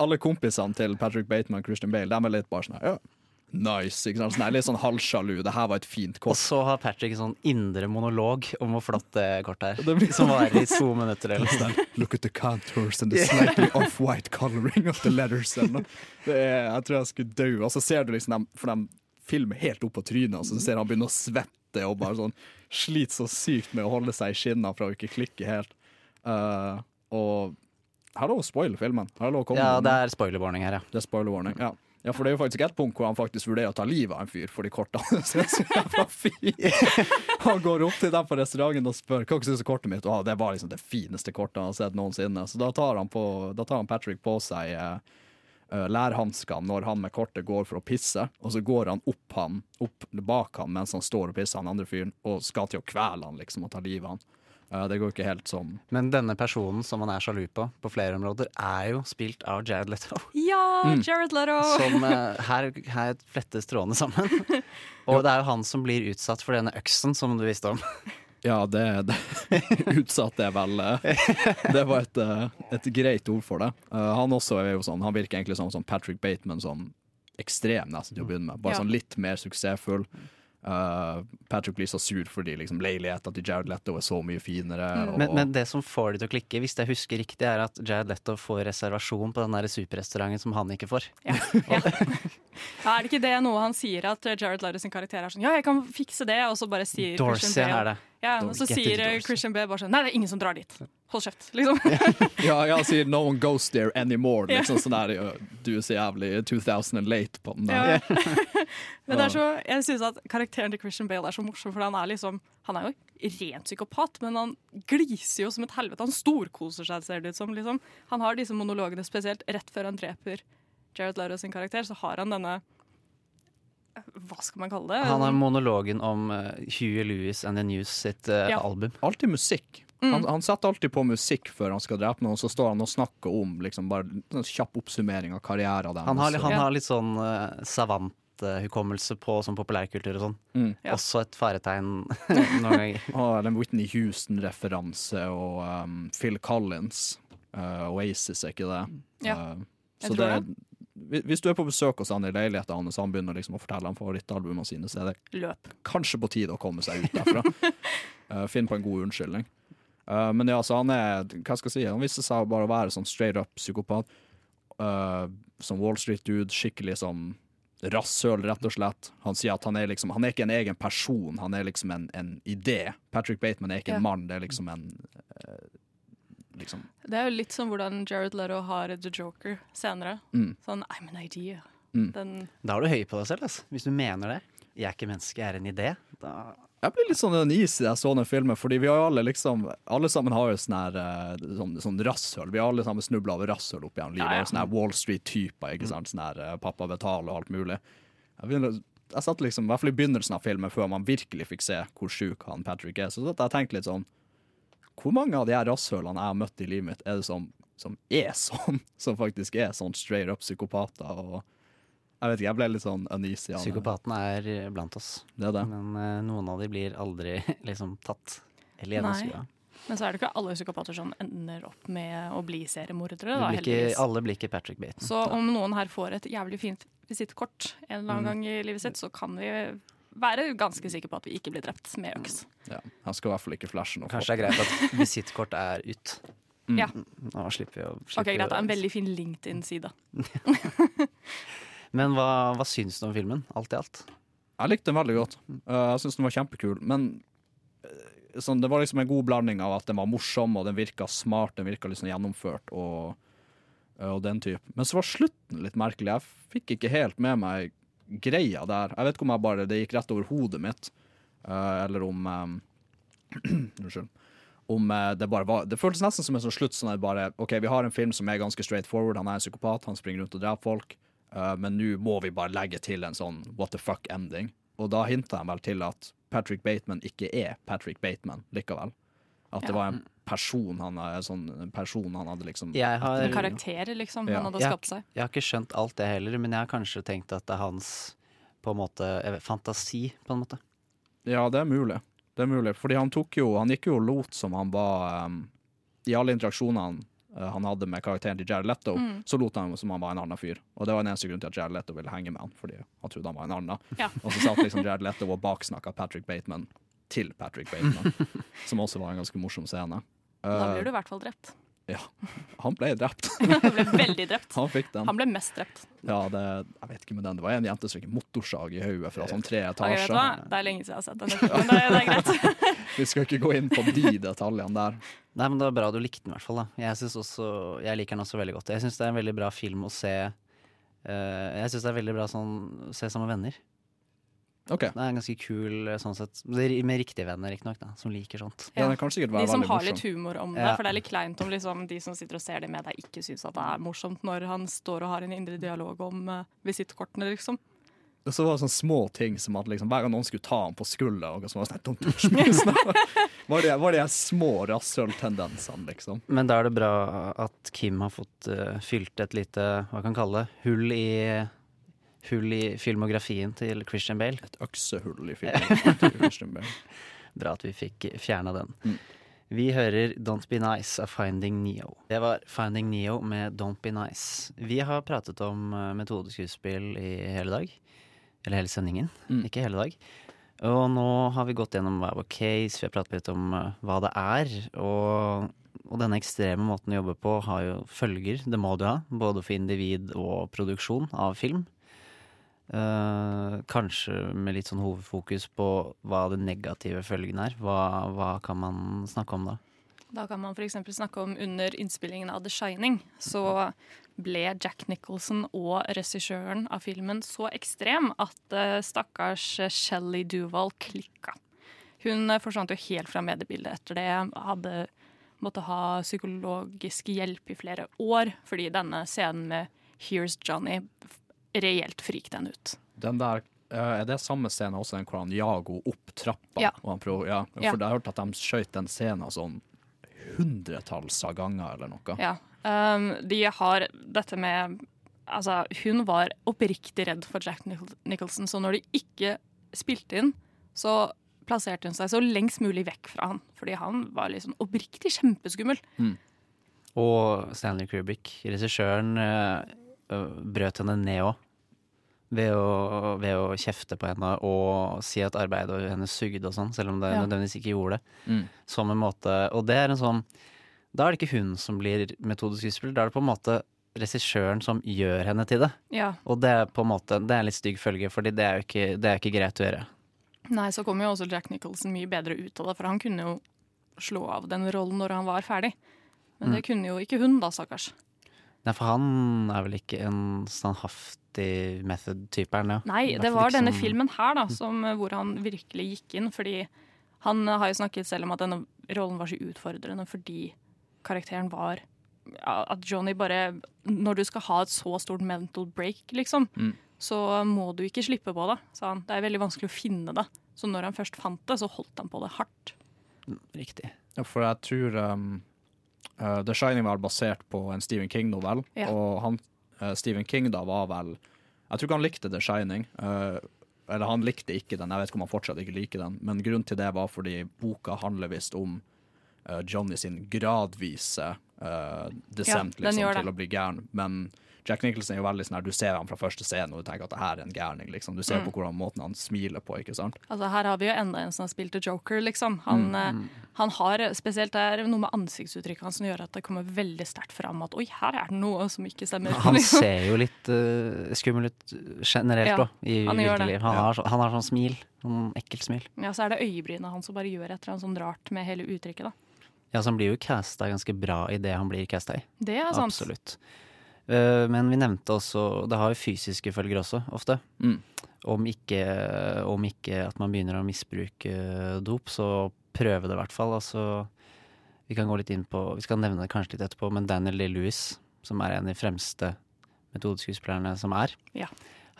alle kompisene til Patrick Bateman og Christian Bale, de er litt bare sånn her, ja, nice, ikke sant? Sånn her, litt sånn halvsjalu, det her var et fint kort. Og så har Patrick en sånn indre monolog om hvor flott det kortet er. Det blir- Som varer i to minutter eller noe. Look at the contours and the slightly off-white coloring of the letters. Det er, jeg tror jeg skulle dø. Og så ser du liksom dem, for de filmer helt opp på trynet, og så ser han begynne å svette og bare sånn sliter så sykt med å holde seg i skinna for å ikke klikke helt. Uh, og her er lov å spoile filmen. Her er lov å komme Ja, det er spoiler-warning her, ja. Det er spoiler warning, ja. Ja, for det er jo faktisk et punkt hvor han faktisk vurderer å ta livet av en fyr for de kortene. Han går opp til dem på restauranten og spør hva syns du kortet mitt. Og det var liksom det fineste kortet han har sett noensinne. Så da tar han, på, da tar han Patrick på seg eh, eh, lærhanskene når han med kortet går for å pisse, og så går han opp, han, opp bak han mens han står og pisser, han andre fyren, og skal til å kvele han liksom og ta livet av han. Det går ikke helt sånn. Men denne personen som han er sjalu på, på flere områder, er jo spilt av Jared Leto. Ja, Mm. Jared Leto! Som uh, her, her flettes trådene sammen. Og det er jo han som blir utsatt for denne øksen, som du visste om. Ja, det, det utsatt er vel eh, Det var et, eh, et greit ord for det. Uh, han også er jo sånn, han virker egentlig som, som Patrick Bateman, sånn ekstrem nesten til å begynne med. Bare Ja. sånn litt mer suksessfull. Eh, Patrick blir så sur fordi liksom, leiligheta til Jared Leto er så mye finere. Og, Men, men det som får det til å klikke, hvis jeg husker riktig, er at Jared Leto får reservasjon på den der superrestauranten som han ikke får. Ja, er det ikke det noe han sier, at Jared Leto sin karakter er sånn Ja, jeg kan fikse det, og så bare sier Dorsey er det. Ja, og så sier eh, Christian Bale bare sånn Nei, det er ingen som drar dit. Hold kjeft, liksom. ja, ja, sier 'no one goes there anymore'. Liksom sånn der, Du er så jævlig 2000 and late på den der. Ja. Men det er så, jeg synes at karakteren til Christian Bale er så morsom, for han er liksom Han er jo rent psykopat, men han gliser jo som et helvete. Han storkoser seg, ser det ut som. Liksom. Han har disse monologene spesielt rett før han dreper Jared Leto sin karakter, så har han denne Hva skal man kalle det? Han har monologen om uh, Huey Lewis and the News sitt uh, Ja. album. Alltid musikk. Mm. Han, han setter alltid på musikk før han skal drepe noen, så står han og snakker om liksom bare en kjapp oppsummering av karrieren deres. Han har, han har litt sånn uh, savanthukommelse på sånn populærkultur og sånn. Mm. Også et faretegn noen ganger. Og den Whitney Houston-referanse og um, Phil Collins. Uh, Oasis, er ikke det? Ja, Uh, så tror det, hvis- du er på besøk hos han i leiligheten hans, og han begynner liksom å fortelle om favorittalbumene sine, så er det Løp. kanskje på tide å komme seg ut derfra. uh, Finn på en god unnskyldning. Uh, men ja, så han er Hva skal jeg si? Han viste seg bare å være sånn straight up psykopat. Uh, som Wall Street-dude. Skikkelig som rasshøl, rett og slett. Han sier at han er liksom Han er ikke en egen person, han er liksom en, en idé. Patrick Bateman er ikke en mann, det er liksom en Liksom Det er jo litt som hvordan Jared Leto har The Joker senere. Mm. Sånn I'm an idea. Mm. Den Da er du høy på deg selv, altså. hvis du mener det. Jeg er ikke menneske, jeg er en idé. Da Jeg blir litt sånn uneasy da jeg så den filmen, fordi vi har jo alle liksom Alle sammen har jo sånn her eh, sånn, sånn rasshøl. Vi har alle sammen snubla over rasshøl opp gjennom livet. Ja, ja. Sånne her Wall Street-typer. ikke sant? Sånn her eh, pappa betaler og alt mulig. Jeg, begynner, jeg satt liksom, I hvert fall i begynnelsen av filmen, før man virkelig fikk se hvor sjuk han Patrick er, så satt jeg og tenkte litt sånn Hvor mange av de her rasshølene jeg har møtt i livet mitt, er det som, som er sånn? Som faktisk er sånn straight up psykopater? og jeg vet ikke, jeg ble litt sånn uneasy. Psykopatene er blant oss. Det er det. Men uh, noen av de blir aldri liksom tatt. Eller gjennomskua. Men så er det ikke alle psykopater som ender opp med å bli seriemordere, da, ikke- heldigvis. Alle blir ikke Patrick Baton. Så om noen her får et jævlig fint visittkort en eller annen Mm. gang i livet sitt, så kan vi være ganske sikre på at vi ikke blir drept med øks. Ja, han skal i hvert fall ikke flashe noe. Kanskje det er greit at visittkort er ut. Mm. Ja. Nå slipper vi å slipper Ok, greit. Det er en veldig fin LinkedIn-side. Men hva, hva syns du om filmen, alt i alt? Jeg likte den veldig godt. Uh, jeg syns den var kjempekul. Men uh, sånn, det var liksom en god blanding av at den var morsom, og den virka smart, den virka liksom gjennomført, og, uh, og den type. Men så var slutten litt merkelig. Jeg fikk ikke helt med meg greia der. Jeg vet ikke om jeg bare, det gikk rett over hodet mitt, uh, eller om um, Unnskyld. Om uh, det bare var Det føltes nesten som en sånn slutt sånn at bare OK, vi har en film som er ganske straight forward, han er en psykopat, han springer rundt og dreper folk. Uh, men nå må vi bare legge til en sånn what the fuck-ending. Og da hinta jeg vel til at Patrick Bateman ikke er Patrick Bateman likevel. At det Ja. var en person han, er, sånn, person han hadde liksom Jeg har, En karakter, liksom, Ja. han hadde jeg, skapt seg. jeg har ikke skjønt alt det heller, men jeg har kanskje tenkt at det er hans på en måte, vet, fantasi, på en måte. Ja, det er mulig. Det er mulig. Fordi han tok jo Han gikk jo og lot som han var um, I alle interaksjonene uh, han hadde med karakteren til Jared Leto, Mm. så lot han som han var en annen fyr. Og det var den eneste grunnen til at Jared Leto ville henge med han, fordi han trodde han var en annen. Ja. Og så satt liksom Jared Leto og baksnakka Patrick Bateman til Patrick Bateman, som også var en ganske morsom scene. Da Uh, blir du i hvert fall drept. Ja. Han ble drept. Han ble veldig drept. Han fikk den. Han ble mest drept. Ja, det, jeg vet ikke med den. Det var en jente som fikk motorsag i hodet fra sånn tre etasjer. etasjer. Det er lenge siden jeg har sett den, men Det, det er greit. Vi skal ikke gå inn på de detaljene der. Nei, men det var bra du likte den i hvert fall. da Jeg, også, jeg liker den også veldig godt. Jeg syns det er en veldig bra film å se Uh, Jeg syns det er veldig bra sånn se sammen med venner. Ok Det er en ganske kul eh, sånn sett er Med riktige venner, riktignok, som liker sånt. Ja, være De som har litt humor om det. Ja. For det er litt kleint om liksom, de som sitter og ser det med deg, ikke syns at det er morsomt når han står og har en indre dialog om uh, visittkortene, liksom. Og så var det sånne små ting som at liksom, hver gang noen skulle ta ham på skulder og så var det sånn Don't touch me. Sånn, var det var de små rasshøltendensene, liksom. Men da er det bra at Kim har fått uh, fylt et lite, hva kan man kalle det, hull i Hull i filmografien til Christian Bale. Et øksehull i filmografien til Christian Bale. Bra at vi fikk fjerna den. Mm. Vi hører Don't Be Nice av Finding Neo. Det var Finding Neo med Don't Be Nice. Vi har pratet om eh, metodeskuespill i hele dag. Eller hele sendingen, Mm. ikke hele dag. Og nå har vi gått gjennom hver vår case, vi har pratet litt om eh, hva det er. Og, og denne ekstreme måten å jobbe på har jo følger, det må du ha. Både for individ og produksjon av film. Eh, kanskje med litt sånn hovedfokus på hva det negative følgen er. Hva, hva kan man snakke om da? Da kan man f.eks. snakke om under innspillingen av The Shining, så ble Jack Nicholson og regissøren av filmen så ekstrem at uh, stakkars Shelley Duvall klikka. Hun eh, forsvant jo helt fra mediebildet etter det. Hadde måtte ha psykologisk hjelp i flere år, fordi denne scenen med Here's Johnny reelt frik den ut. Den der, eh, Er det samme scene også den hvor han jager henne opp trappa? Ja. Og han prøver, ja, Ja. jeg har hørt at de skjøt den scenen sånn hundretalls av ganger eller noe. Ja. Um, de har dette med Altså, hun var oppriktig redd for Jack Nichol- Nicholson, så når de ikke spilte inn, så plasserte hun seg så lengst mulig vekk fra han. Fordi han var liksom oppriktig kjempeskummel. Og Stanley Kubrick, regissøren, eh, brøt henne ned òg. Ved ved å kjefte på henne og si at arbeidet hennes sugde og sånn, selv om det Ja. nødvendigvis ikke gjorde det. Mm. Som en måte Og det er en sånn Da er det ikke hun som blir metodisk skuespiller, da er det på en måte regissøren som gjør henne til det. Ja. Og det er på en måte Det er en litt stygg følge, Fordi det er jo ikke, det er ikke greit å gjøre. Nei, så kommer jo også Jack Nicholson mye bedre ut av det, for han kunne jo slå av den rollen når han var ferdig. Men det Mm. kunne jo ikke hun, da, stakkars. Nei, for han er vel ikke en standhaftig method-type, Ja. Nei, det var denne filmen her da, som, hvor han virkelig gikk inn. Fordi han har jo snakket selv om at denne rollen var så utfordrende fordi karakteren var ja, At Johnny bare Når du skal ha et så stort mental break, liksom, Mm. så må du ikke slippe på det, sa han. Det er veldig vanskelig å finne det. Så når han først fant det, så holdt han på det hardt. Riktig. Ja, for jeg tror um, uh, The Shining var basert på en Stephen King-novell, Ja. og han, uh, Stephen King da var vel Jeg tror ikke han likte The Shining. uh, eller han likte ikke den, jeg vet ikke om han fortsatt ikke liker den, men grunnen til det var fordi boka handler visst om Johnny sin gradvise uh, descent Ja, liksom, til å bli gæren. Men Jack Nicholson er jo veldig sånn her, du ser ham fra første scene og du tenker at det her er en gærning. Liksom. Du ser Mm. på hvordan måten han smiler på, ikke sant? Altså Her har vi jo enda en som har spilt The Joker, liksom. Han, Mm. eh, han har spesielt det er noe med ansiktsuttrykket hans som gjør at det kommer veldig sterkt fram at oi, her er det noe som ikke stemmer. Han liksom. ser jo litt uh, skummel ut generelt Ja, da, i han gjør virkelig liv. Han, har han har sånn smil. Sånn ekkelt smil. Ja, så er det øyebrynet hans som bare gjør et eller annet sånn rart med hele uttrykket. da. Ja, så han blir jo casta ganske bra i det han blir casta i. Det er sant. Absolutt. Eh, men vi nevnte også Det har jo fysiske følger også, ofte. Mm. Om, ikke, om ikke at man begynner å misbruke dop, så prøve det i hvert fall. Altså, vi kan gå litt inn på Vi skal nevne det kanskje litt etterpå, men Daniel Lee Lewis, som er en av de fremste metodeskuespillerne som er, Ja.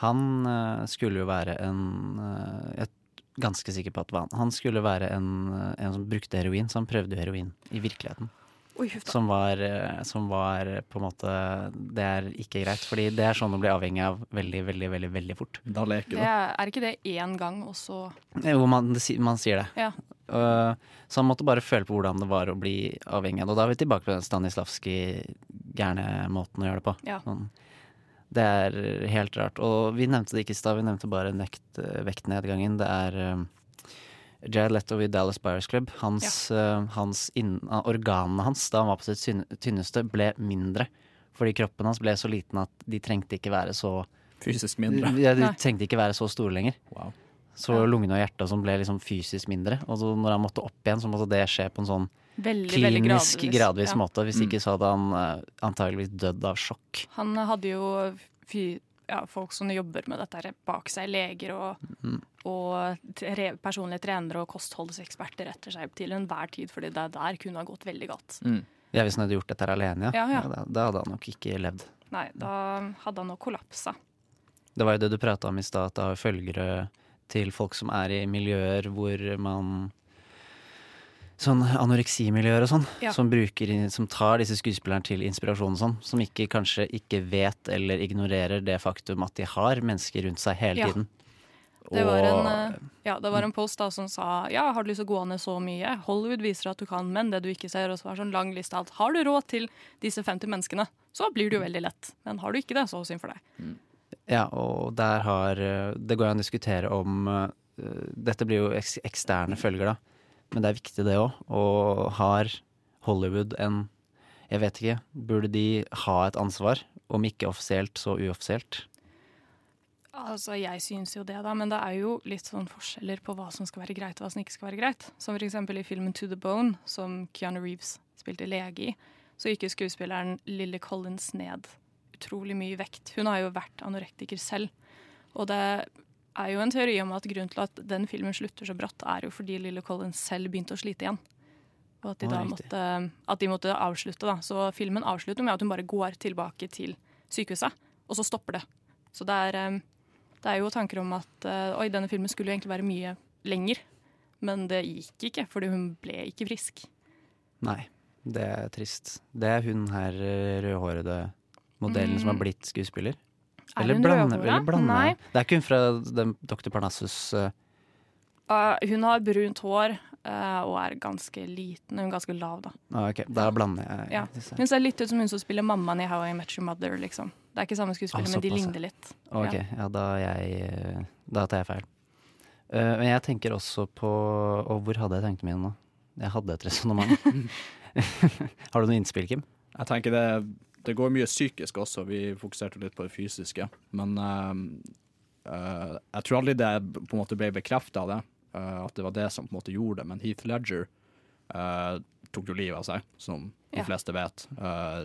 han eh, skulle jo være en eh, Jeg er ganske sikker på at han. Han skulle være en, eh, en som brukte heroin, så han prøvde jo heroin i virkeligheten. Oi. Som var, eh, som var på en måte Det er ikke greit, fordi det er sånn å bli avhengig av veldig, veldig, veldig veldig fort. Da leker Det er, er ikke det én gang, og så Jo, man, man sier det. Ja. Uh, så han måtte bare føle på hvordan det var å bli avhengig av det. Og da er vi tilbake på den Stanislavski gærne måten å gjøre det på. Ja. Sånn, det er helt rart. Og vi nevnte det ikke i stad, vi nevnte bare nekt, vektnedgangen. Det er uh, Jared Leto i Dallas Buyers Club, hans, eh, hans inn, ah, organene hans da han var på sitt tynneste, ble mindre. Fordi kroppen hans ble så liten at de trengte ikke være så Fysisk mindre. Ja, de Nei. trengte ikke være så store lenger. Så lungene og hjertet og sånn ble liksom fysisk mindre. Og så når han måtte opp igjen, så måtte det skje på en sånn Veldig, veldig klinisk, gradvis, gradvis ja. måte. Hvis Mm. ikke så hadde han uh, antageligvis dødd av sjokk. Han hadde jo fy, ja, folk som jobber med dette her bak seg, leger og, Mm. og tre, personlige trenere og kostholdseksperter etter seg til enhver tid, fordi det der kunne ha gått veldig galt. Ja, Hvis han hadde gjort dette her alene, ja. Ja, ja. da, da hadde han nok ikke levd. Nei, da hadde han nok kollapsa. Det var jo det du prata om i stad, at det har følgere til folk som er i miljøer hvor man Sånn anoreksimiljøer og sånn, Ja. som, bruker, som tar disse skuespillerne til inspirasjon og sånn. Som ikke, kanskje ikke vet eller ignorerer det faktum at de har mennesker rundt seg hele Ja. tiden. Det var, en, eh, ja, det var en post da som sa ja, har du lyst til å gå ned så mye? Hollywood viser at du kan, men det du ikke ser. Og så var sånn lang liste alt. Har du råd til disse 50 menneskene, så blir det jo veldig lett. Men har du ikke det, så synd for deg. Ja, og der har eh, Det går an å diskutere om eh, Dette blir jo eks eksterne følger, da. Men det er viktig, det òg. Og har Hollywood en Jeg vet ikke. Burde de ha et ansvar? Om ikke offisielt, så uoffisielt. Altså, Jeg syns jo det, da, men det er jo litt sånn forskjeller på hva som skal være greit og hva som ikke skal være greit. Som eksempel i filmen To the Bone, som Keanu Reeves spilte lege i, så gikk jo skuespilleren Lily Collins ned utrolig mye vekt. Hun har jo vært anorektiker selv. Og det er jo en teori om at grunnen til at den filmen slutter så brått, er jo fordi Lille Collins selv begynte å slite igjen. Og at de da måtte, at de måtte avslutte. da. Så filmen avslutter med at hun bare går tilbake til sykehuset, og så stopper det. Så det er, eh, det er jo tanker om at eh, oi, denne filmen skulle jo egentlig være mye lenger, men det gikk ikke, fordi hun ble ikke frisk. Nei, det er trist. Det er hun her eh, rødhårede modellen som har Mm. blitt skuespiller. Er Eller blande, eller blande. Nei. Det er ikke hun fra den Dr. Parnassus uh... Uh, hun har brunt hår uh, og er ganske liten. Hun er ganske lav, da. ah, Ok, da blander jeg Ja. disse. Hun ser litt ut som hun som spiller mammaen i How I Met Your Mother. liksom. Det er ikke samme skuespiller, Ah, men de ligner litt. Ok, Ja. ja, da, jeg, eh, da tar jeg feil. Eh, men jeg tenker også på Og hvor hadde jeg tankene mine nå? Jeg hadde et resonnement. Har du noe innspill, Kim? Jeg tenker det, det går mye psykisk også. Vi fokuserte litt på det fysiske. Men uh, eh, jeg tror aldri det på en måte ble bekrefta, det. eh, at det var det som på en måte gjorde det. Men Heath Ledger uh, tok jo livet av seg, som de Ja. fleste vet. Eh,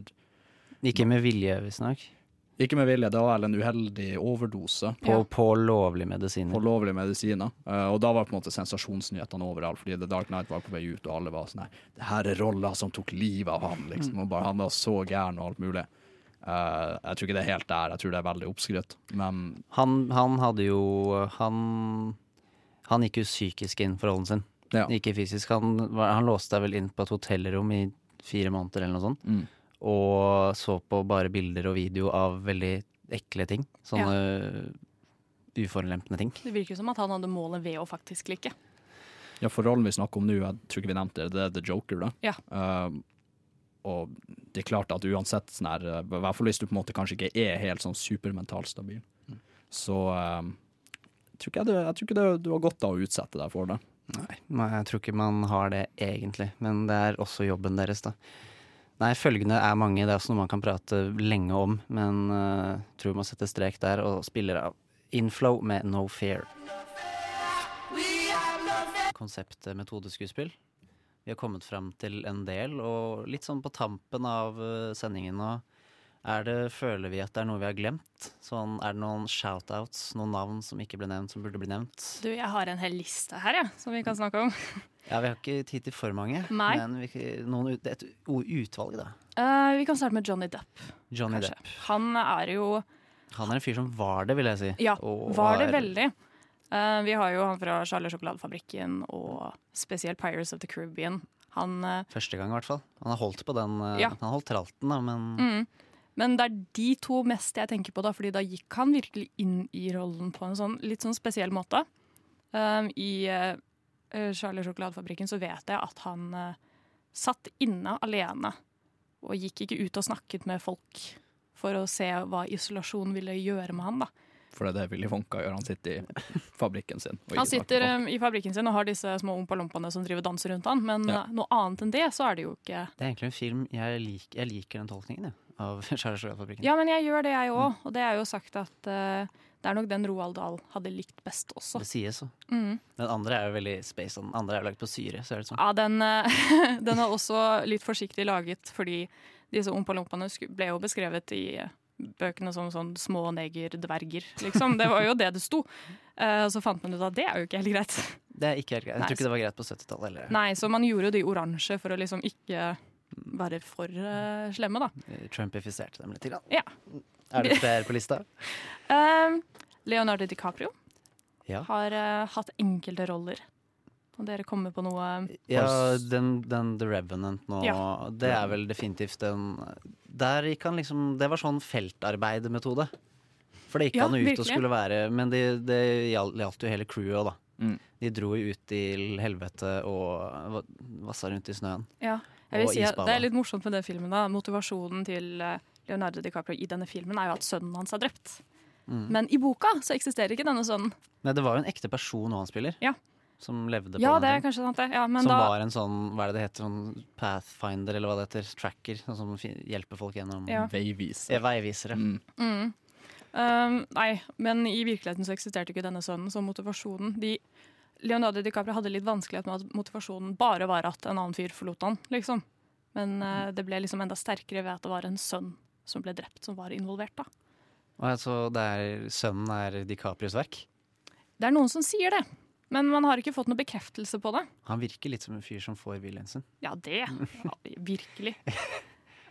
Ikke med vilje, visstnok. Ikke med vilje, det var vel en uheldig overdose. På, på lovlige medisiner. På lovlige medisiner. Uh, og da var på en måte sensasjonsnyhetene overalt, fordi The Dark Knight var på vei ut, og alle var sånn her Det her er rolla som tok livet av han, liksom. Og bare, han var så gæren og alt mulig. Uh, jeg tror ikke det er helt der, jeg tror det er veldig oppskrytt. Men Han, han hadde jo Han Han gikk jo psykisk inn for rollen sin. Ikke fysisk. Han, han låste deg vel inn på et hotellrom i fire måneder eller noe sånt. Mm. Og så på bare bilder og video av veldig ekle ting. Sånne uforlempende ting. Det virker som at han hadde målet ved å faktisk like. ja, for rollen vi snakker om nå, jeg tror ikke vi nevnte det, det er The Joker, da. Ja. Uh, og det er klart at uansett sånn her, eh, i hvert fall hvis du på en måte kanskje ikke er helt sånn supermentalt stabil, så eh, tror ikke jeg, det, jeg tror ikke det, du har godt av å utsette deg for det. Nei, nei, jeg tror ikke man har det egentlig. Men det er også jobben deres, da. Nei, følgende er mange. Det er også noe man kan prate lenge om. Men uh, tror vi må sette strek der, og spiller av Inflow med No Fear. Konseptet metodeskuespill. Vi har kommet fram til en del, og litt sånn på tampen av eh, sendingen nå er det, føler vi at det er noe vi har glemt? Sånn, er det noen shoutouts, noen navn som ikke ble nevnt, som burde bli nevnt? Du, jeg har en hel liste her, jeg, som vi kan snakke om. Ja, vi har ikke tid til for mange, Nei. men vi, noen, et utvalg, da. Uh, vi kan starte med Johnny Depp. Johnny kanskje. Depp. Han er jo Han er en fyr som var det, vil jeg si. Ja, Og var det veldig. Uh, vi har jo han fra Charlie Sjokoladefabrikken og spesielt Pirates of the Caribbean. Han uh, Første gang, i hvert fall. Han har holdt på den. uh, Ja. Han har holdt tralten, da, men mm. Men det er de to mest jeg tenker på, da, fordi da gikk han virkelig inn i rollen på en sånn, litt sånn spesiell måte. Um, I eh, Charlie Sjokoladefabrikken så vet jeg at han eh, satt inne alene og gikk ikke ut og snakket med folk for å se hva isolasjon ville gjøre med han. da. For det er det Willy Wonka gjør. Han sitter i fabrikken sin. og Han sitter um, i fabrikken sin og har disse små ompalompaene som driver danser rundt han, men Ja. noe annet enn det, så er det jo ikke Det er egentlig en film Jeg, lik, jeg liker den tolkningen jeg, av Charlie Sjokoladefabrikken. Ja, men jeg gjør det, jeg òg. Og det er jo sagt at uh, det er nok den Roald Dahl hadde likt best også. Det sies så. Mm. Den andre er jo veldig space, den andre er jo lagd på syre. Så er det sånn. Ja, den, uh, den er også litt forsiktig laget, fordi disse ompalompaene ble jo beskrevet i bøkene som sånn små negerdverger, liksom. Det var jo det det sto. Og så fant man ut at det er jo ikke helt greit. Det er ikke helt greit. Jeg Nei, tror ikke det var greit på 70-tallet heller. Nei, så man gjorde jo de oransje for å liksom ikke være for uh, slemme, da. Trumpifiserte dem litt. Grann. Ja. Er det flere på lista? Um, Leonardo DiCaprio Ja. har uh, hatt enkelte roller. Og dere kommer på noe Ja, den, den The Revenant nå, Ja. det er vel definitivt den Der gikk han liksom Det var sånn feltarbeidmetode. For det gikk Ja, han ut ut og skulle være Men det, det gjaldt, jo hele crewet òg, da. Mm. De dro jo ut til helvete og va- vassa rundt i snøen. Ja, jeg vil si at. Det er litt morsomt med den filmen. da Motivasjonen til eh, Leonardo DiCaprio i denne filmen er jo at sønnen hans er drept. Mm. Men i boka så eksisterer ikke denne sønnen. Nei, det var jo en ekte person nå han spiller. Ja. Som levde på Ja, det er kanskje sant, det. Ja, men som da, var en sånn, hva er det det heter, sånn pathfinder, eller hva det heter, tracker, sånn som hjelper folk gjennom Ja. Veiviser. Veivisere. mm. um, Nei, men i virkeligheten så eksisterte ikke denne sønnen så motivasjonen. De, Leonardo DiCaprio hadde litt vanskelighet med at motivasjonen bare var at en annen fyr forlot han, liksom. Men uh, det ble liksom enda sterkere ved at det var en sønn som ble drept, som var involvert, da. Og altså, det er, sønnen er DiCaprios verk. Det er noen som sier det, men man har ikke fått noen bekreftelse på det. Han virker litt som en fyr som får viljen sin. Ja, det. Ja, virkelig.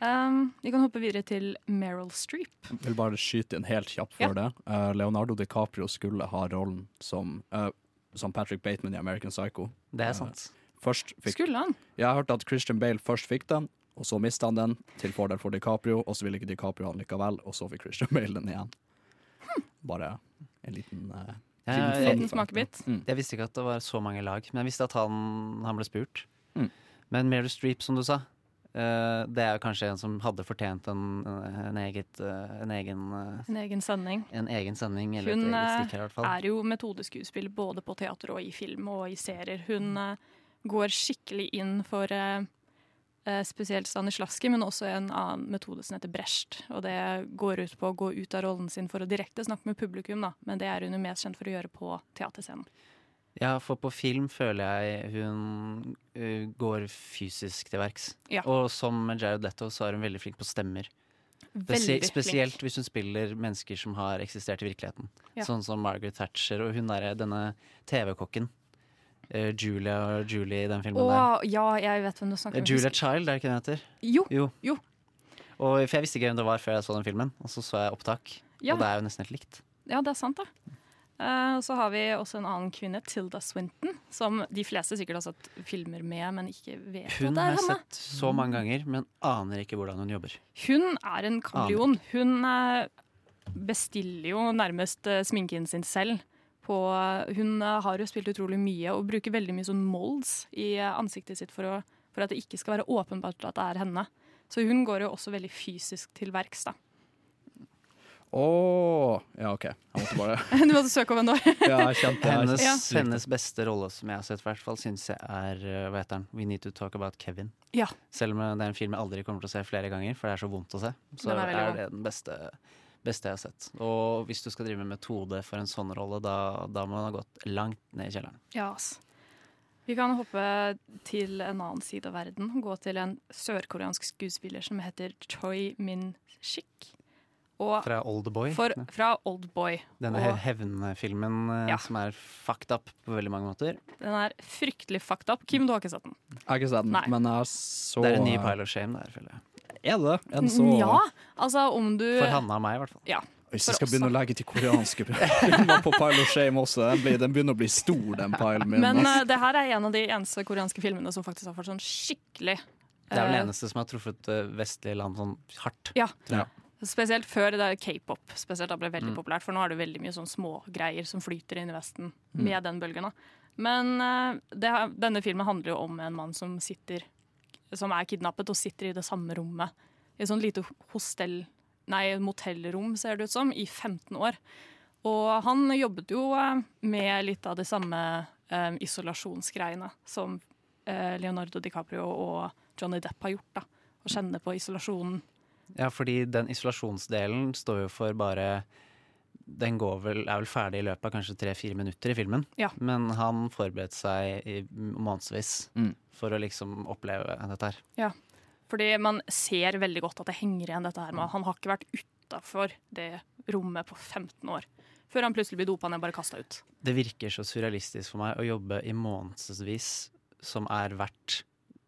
Um, vi kan hoppe videre til Meryl Streep. Jeg vil bare skyte inn helt kjapt før Ja. det. Uh, Leonardo DiCaprio skulle ha rollen som, uh, som Patrick Bateman i American Psycho. Det er sant. sant. først fikk, Skulle han? Jeg har hørt at Christian Bale først fikk den, og så mista han den til fordel for DiCaprio, og så ville ikke DiCaprio ha den likevel, og så fikk Christian Bale den igjen. Bare en liten uh, Ja, En liten smakebit. Mm. Jeg visste ikke at det var så mange lag, men jeg visste at han, han ble spurt. Mm. Men Meryl Streep, som du sa, uh, det er kanskje en som hadde fortjent en, en, eget, uh, en egen En egen sending. en egen sending, eller Hun et eget eh, i hvert fall. er jo metodeskuespiller både på teater og i film og i serier. Hun går skikkelig inn for eh, spesielt Stanislavski, men også en annen metode som heter Brecht. Og det går ut på å gå ut av rollen sin for å direkte snakke med publikum, da. Men det er hun jo mest kjent for å gjøre på teaterscenen. Ja, for på film føler jeg hun eh, går fysisk til verks. Ja. Og som Jared Leto så er hun veldig flink på stemmer. Veldig Spesielt flink. Hvis hun spiller mennesker som har eksistert i virkeligheten. Ja. Sånn som Margaret Thatcher og hun derre denne TV-kokken. Eh, Julia og Julie i den filmen der. Ja, jeg vet hvem du snakker Eh, om. Julia Child, er det ikke den heter? Jo. jo. jo. Og, for jeg visste ikke hvem det var før jeg så den filmen, og så så jeg opptak. Ja. Og det er jo nesten helt likt. Ja, det er sant, da. Og så har vi også en annen kvinne, Tilda Swinton, som de fleste sikkert har sett filmer med, men ikke vet Hun at det er jeg har sett så mange ganger, men aner ikke hvordan hun jobber. Hun er en kameleon. Hun eh, bestiller jo nærmest eh, sminken sin selv. På, hun eh, har jo spilt utrolig mye og bruker veldig mye sånn molds i eh, ansiktet sitt for, å, for at det ikke skal være åpenbart at det er henne. Så hun går jo også veldig fysisk til verks, da. Å Ja, OK. Jeg måtte bare Du måtte søke om en år. Ja, hennes, Ja. hennes beste rolle som jeg har sett, i hvert fall, syns jeg er eh, Hva heter den? We Need To Talk About Kevin. Ja. Selv om det er en film jeg aldri kommer til å se flere ganger, for det er så vondt å se, så Den er er, det den beste, beste jeg har sett. Og hvis du skal drive med metode for en sånn rolle, da, da må man ha gått langt ned i kjelleren. Ja, ass. Vi kan hoppe til en annen side av verden. Gå til en sørkoreansk skuespiller som heter Choi Min-shik. Fra Oldboy. For, fra Oldboy. Denne Og he- hevnfilmen eh, Ja. som er fucked up på veldig mange måter. den er fryktelig fucked up. Kim, du har ikke sett den? Jeg har ikke sett den, Nei. men jeg så Det er en ny pile of shame der, føler jeg. Er det? Er så Ja, altså om du For henne og meg, i hvert fall. Ja. Hvis jeg skal begynne å legge til koreanske filmer på Pile of Shame også, den, blir, den begynner å bli stor, den pilen min. Men eh, det her er en av de eneste koreanske filmene som faktisk har fått sånn skikkelig Det er vel det eh, eneste som har truffet eh, vestlige land sånn hardt. Ja. ja. Spesielt før det k-pop. Spesielt da ble det veldig Mm. populært, for nå er det veldig mye sånn smågreier som flyter inn i Vesten Mm. med den bølgen. da. Men uh, det, denne filmen handler jo om en mann som sitter Som er kidnappet og sitter i det samme rommet. I et sånt lite hostell... Nei, motellrom, ser det ut som, i 15 år. Og han jobbet jo eh, med litt av de samme um, isolasjonsgreiene som uh, Leonardo DiCaprio og Johnny Depp har gjort. da. Å kjenne på isolasjonen. Ja, fordi den isolasjonsdelen står jo for bare Den går vel, er vel ferdig i løpet av kanskje tre-fire minutter i filmen. Ja. Men han forberedte seg i månedsvis for å liksom oppleve dette her. Ja, fordi man ser veldig godt at det henger igjen dette her med at han har ikke vært utafor det rommet på 15 år. Før han plutselig blir dopa ned og bare kasta ut. Det virker så surrealistisk for meg å jobbe i månedsvis som er verdt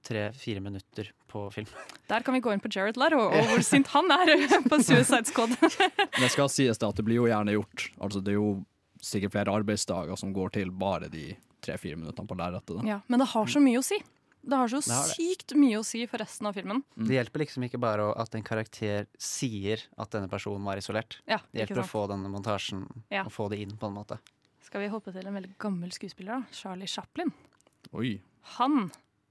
tre-fire minutter på film. Der kan vi gå inn på Jared Leto og hvor sint han er på Suicide Squad. Det skal sies det at det blir jo gjerne gjort. Altså Det er jo sikkert flere arbeidsdager som går til bare de tre-fire minuttene på lerretet. da. ja, men det har så mye å si. Det har så Det har det. sykt mye å si for resten av filmen. Det hjelper liksom ikke bare at en karakter sier at denne personen var isolert. Ja, det ikke hjelper å få denne montasjen Ja. og få det inn på en måte. Skal vi hoppe til en veldig gammel skuespiller, da? Charlie Chaplin. Oi. Han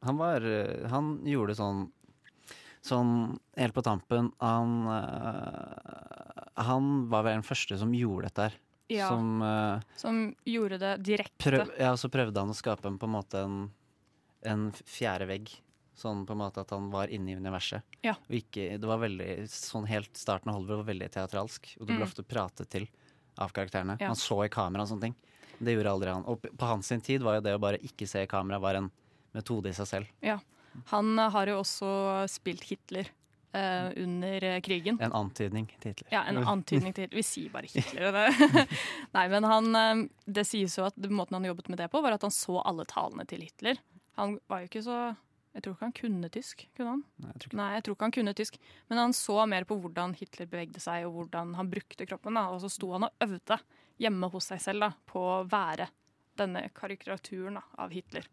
Han var eh, Han gjorde sånn Sånn helt på tampen Han eh, Han var vel den første som gjorde dette her. Ja. Som eh, som gjorde det direkte. prøv, Ja, så prøvde han å skape en, på en måte en, en fjerde vegg. Sånn på en måte at han var inne i universet. Ja. Og ikke, det var veldig Sånn helt starten av Hollywood var veldig teatralsk. Og du ble Mm. ofte pratet til av karakterene. Ja. Man så i kamera og sånne ting. Det gjorde aldri han. Og på hans tid var jo det å bare ikke se i kamera var en metode i seg selv. Ja. Han har jo også spilt Hitler eh, under eh, krigen. En antydning til Hitler. Ja, en antydning til Hitler. Vi sier bare Hitler. Nei, men han eh, Det sies jo at det- måten han jobbet med det på, var at han så alle talene til Hitler. Han var jo ikke så Jeg tror ikke han kunne tysk. Kunne han? Nei, jeg tror ikke. Nei, jeg tror ikke han kunne tysk. Men han så mer på hvordan Hitler bevegde seg, og hvordan han brukte kroppen. Da. Og så sto han og øvde hjemme hos seg selv da, på å være denne karikaturen da, av Hitler.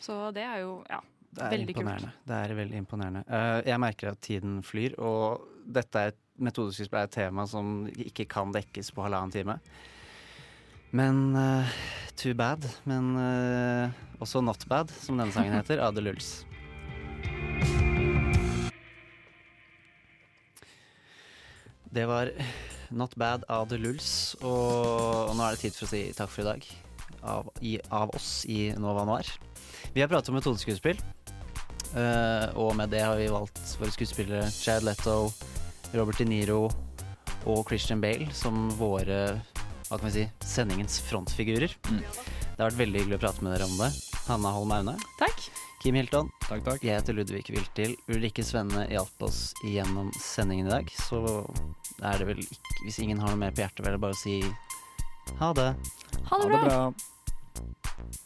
Så det er jo ja, Det veldig kult. Det er veldig imponerende. Uh, jeg merker at tiden flyr, og dette er et metodeskuespill er et tema som ikke kan dekkes på halvannen time. Men uh, too bad. Men uh, også not bad, som denne sangen heter, av The Lulls. Det var Not Bad av The Lulls, og, og nå er det tid for å si takk for i dag. Av, i, av oss i Nova Noir. Vi har pratet om metodeskuespill, uh, og med det har vi valgt våre skuespillere Chad Letto, Robert De Niro og Christian Bale som våre hva kan vi si, sendingens frontfigurer. Det har vært veldig hyggelig å prate med dere om det. Hanna Holm Aune. Takk. Kim Hilton. Takk, takk. Jeg heter Ludvig Viltil. Ulrikke Svenne hjalp oss gjennom sendingen i dag. Så er det vel ikke Hvis ingen har noe mer på hjertet, vil jeg bare si ha det. Ha det bra. Ha det bra.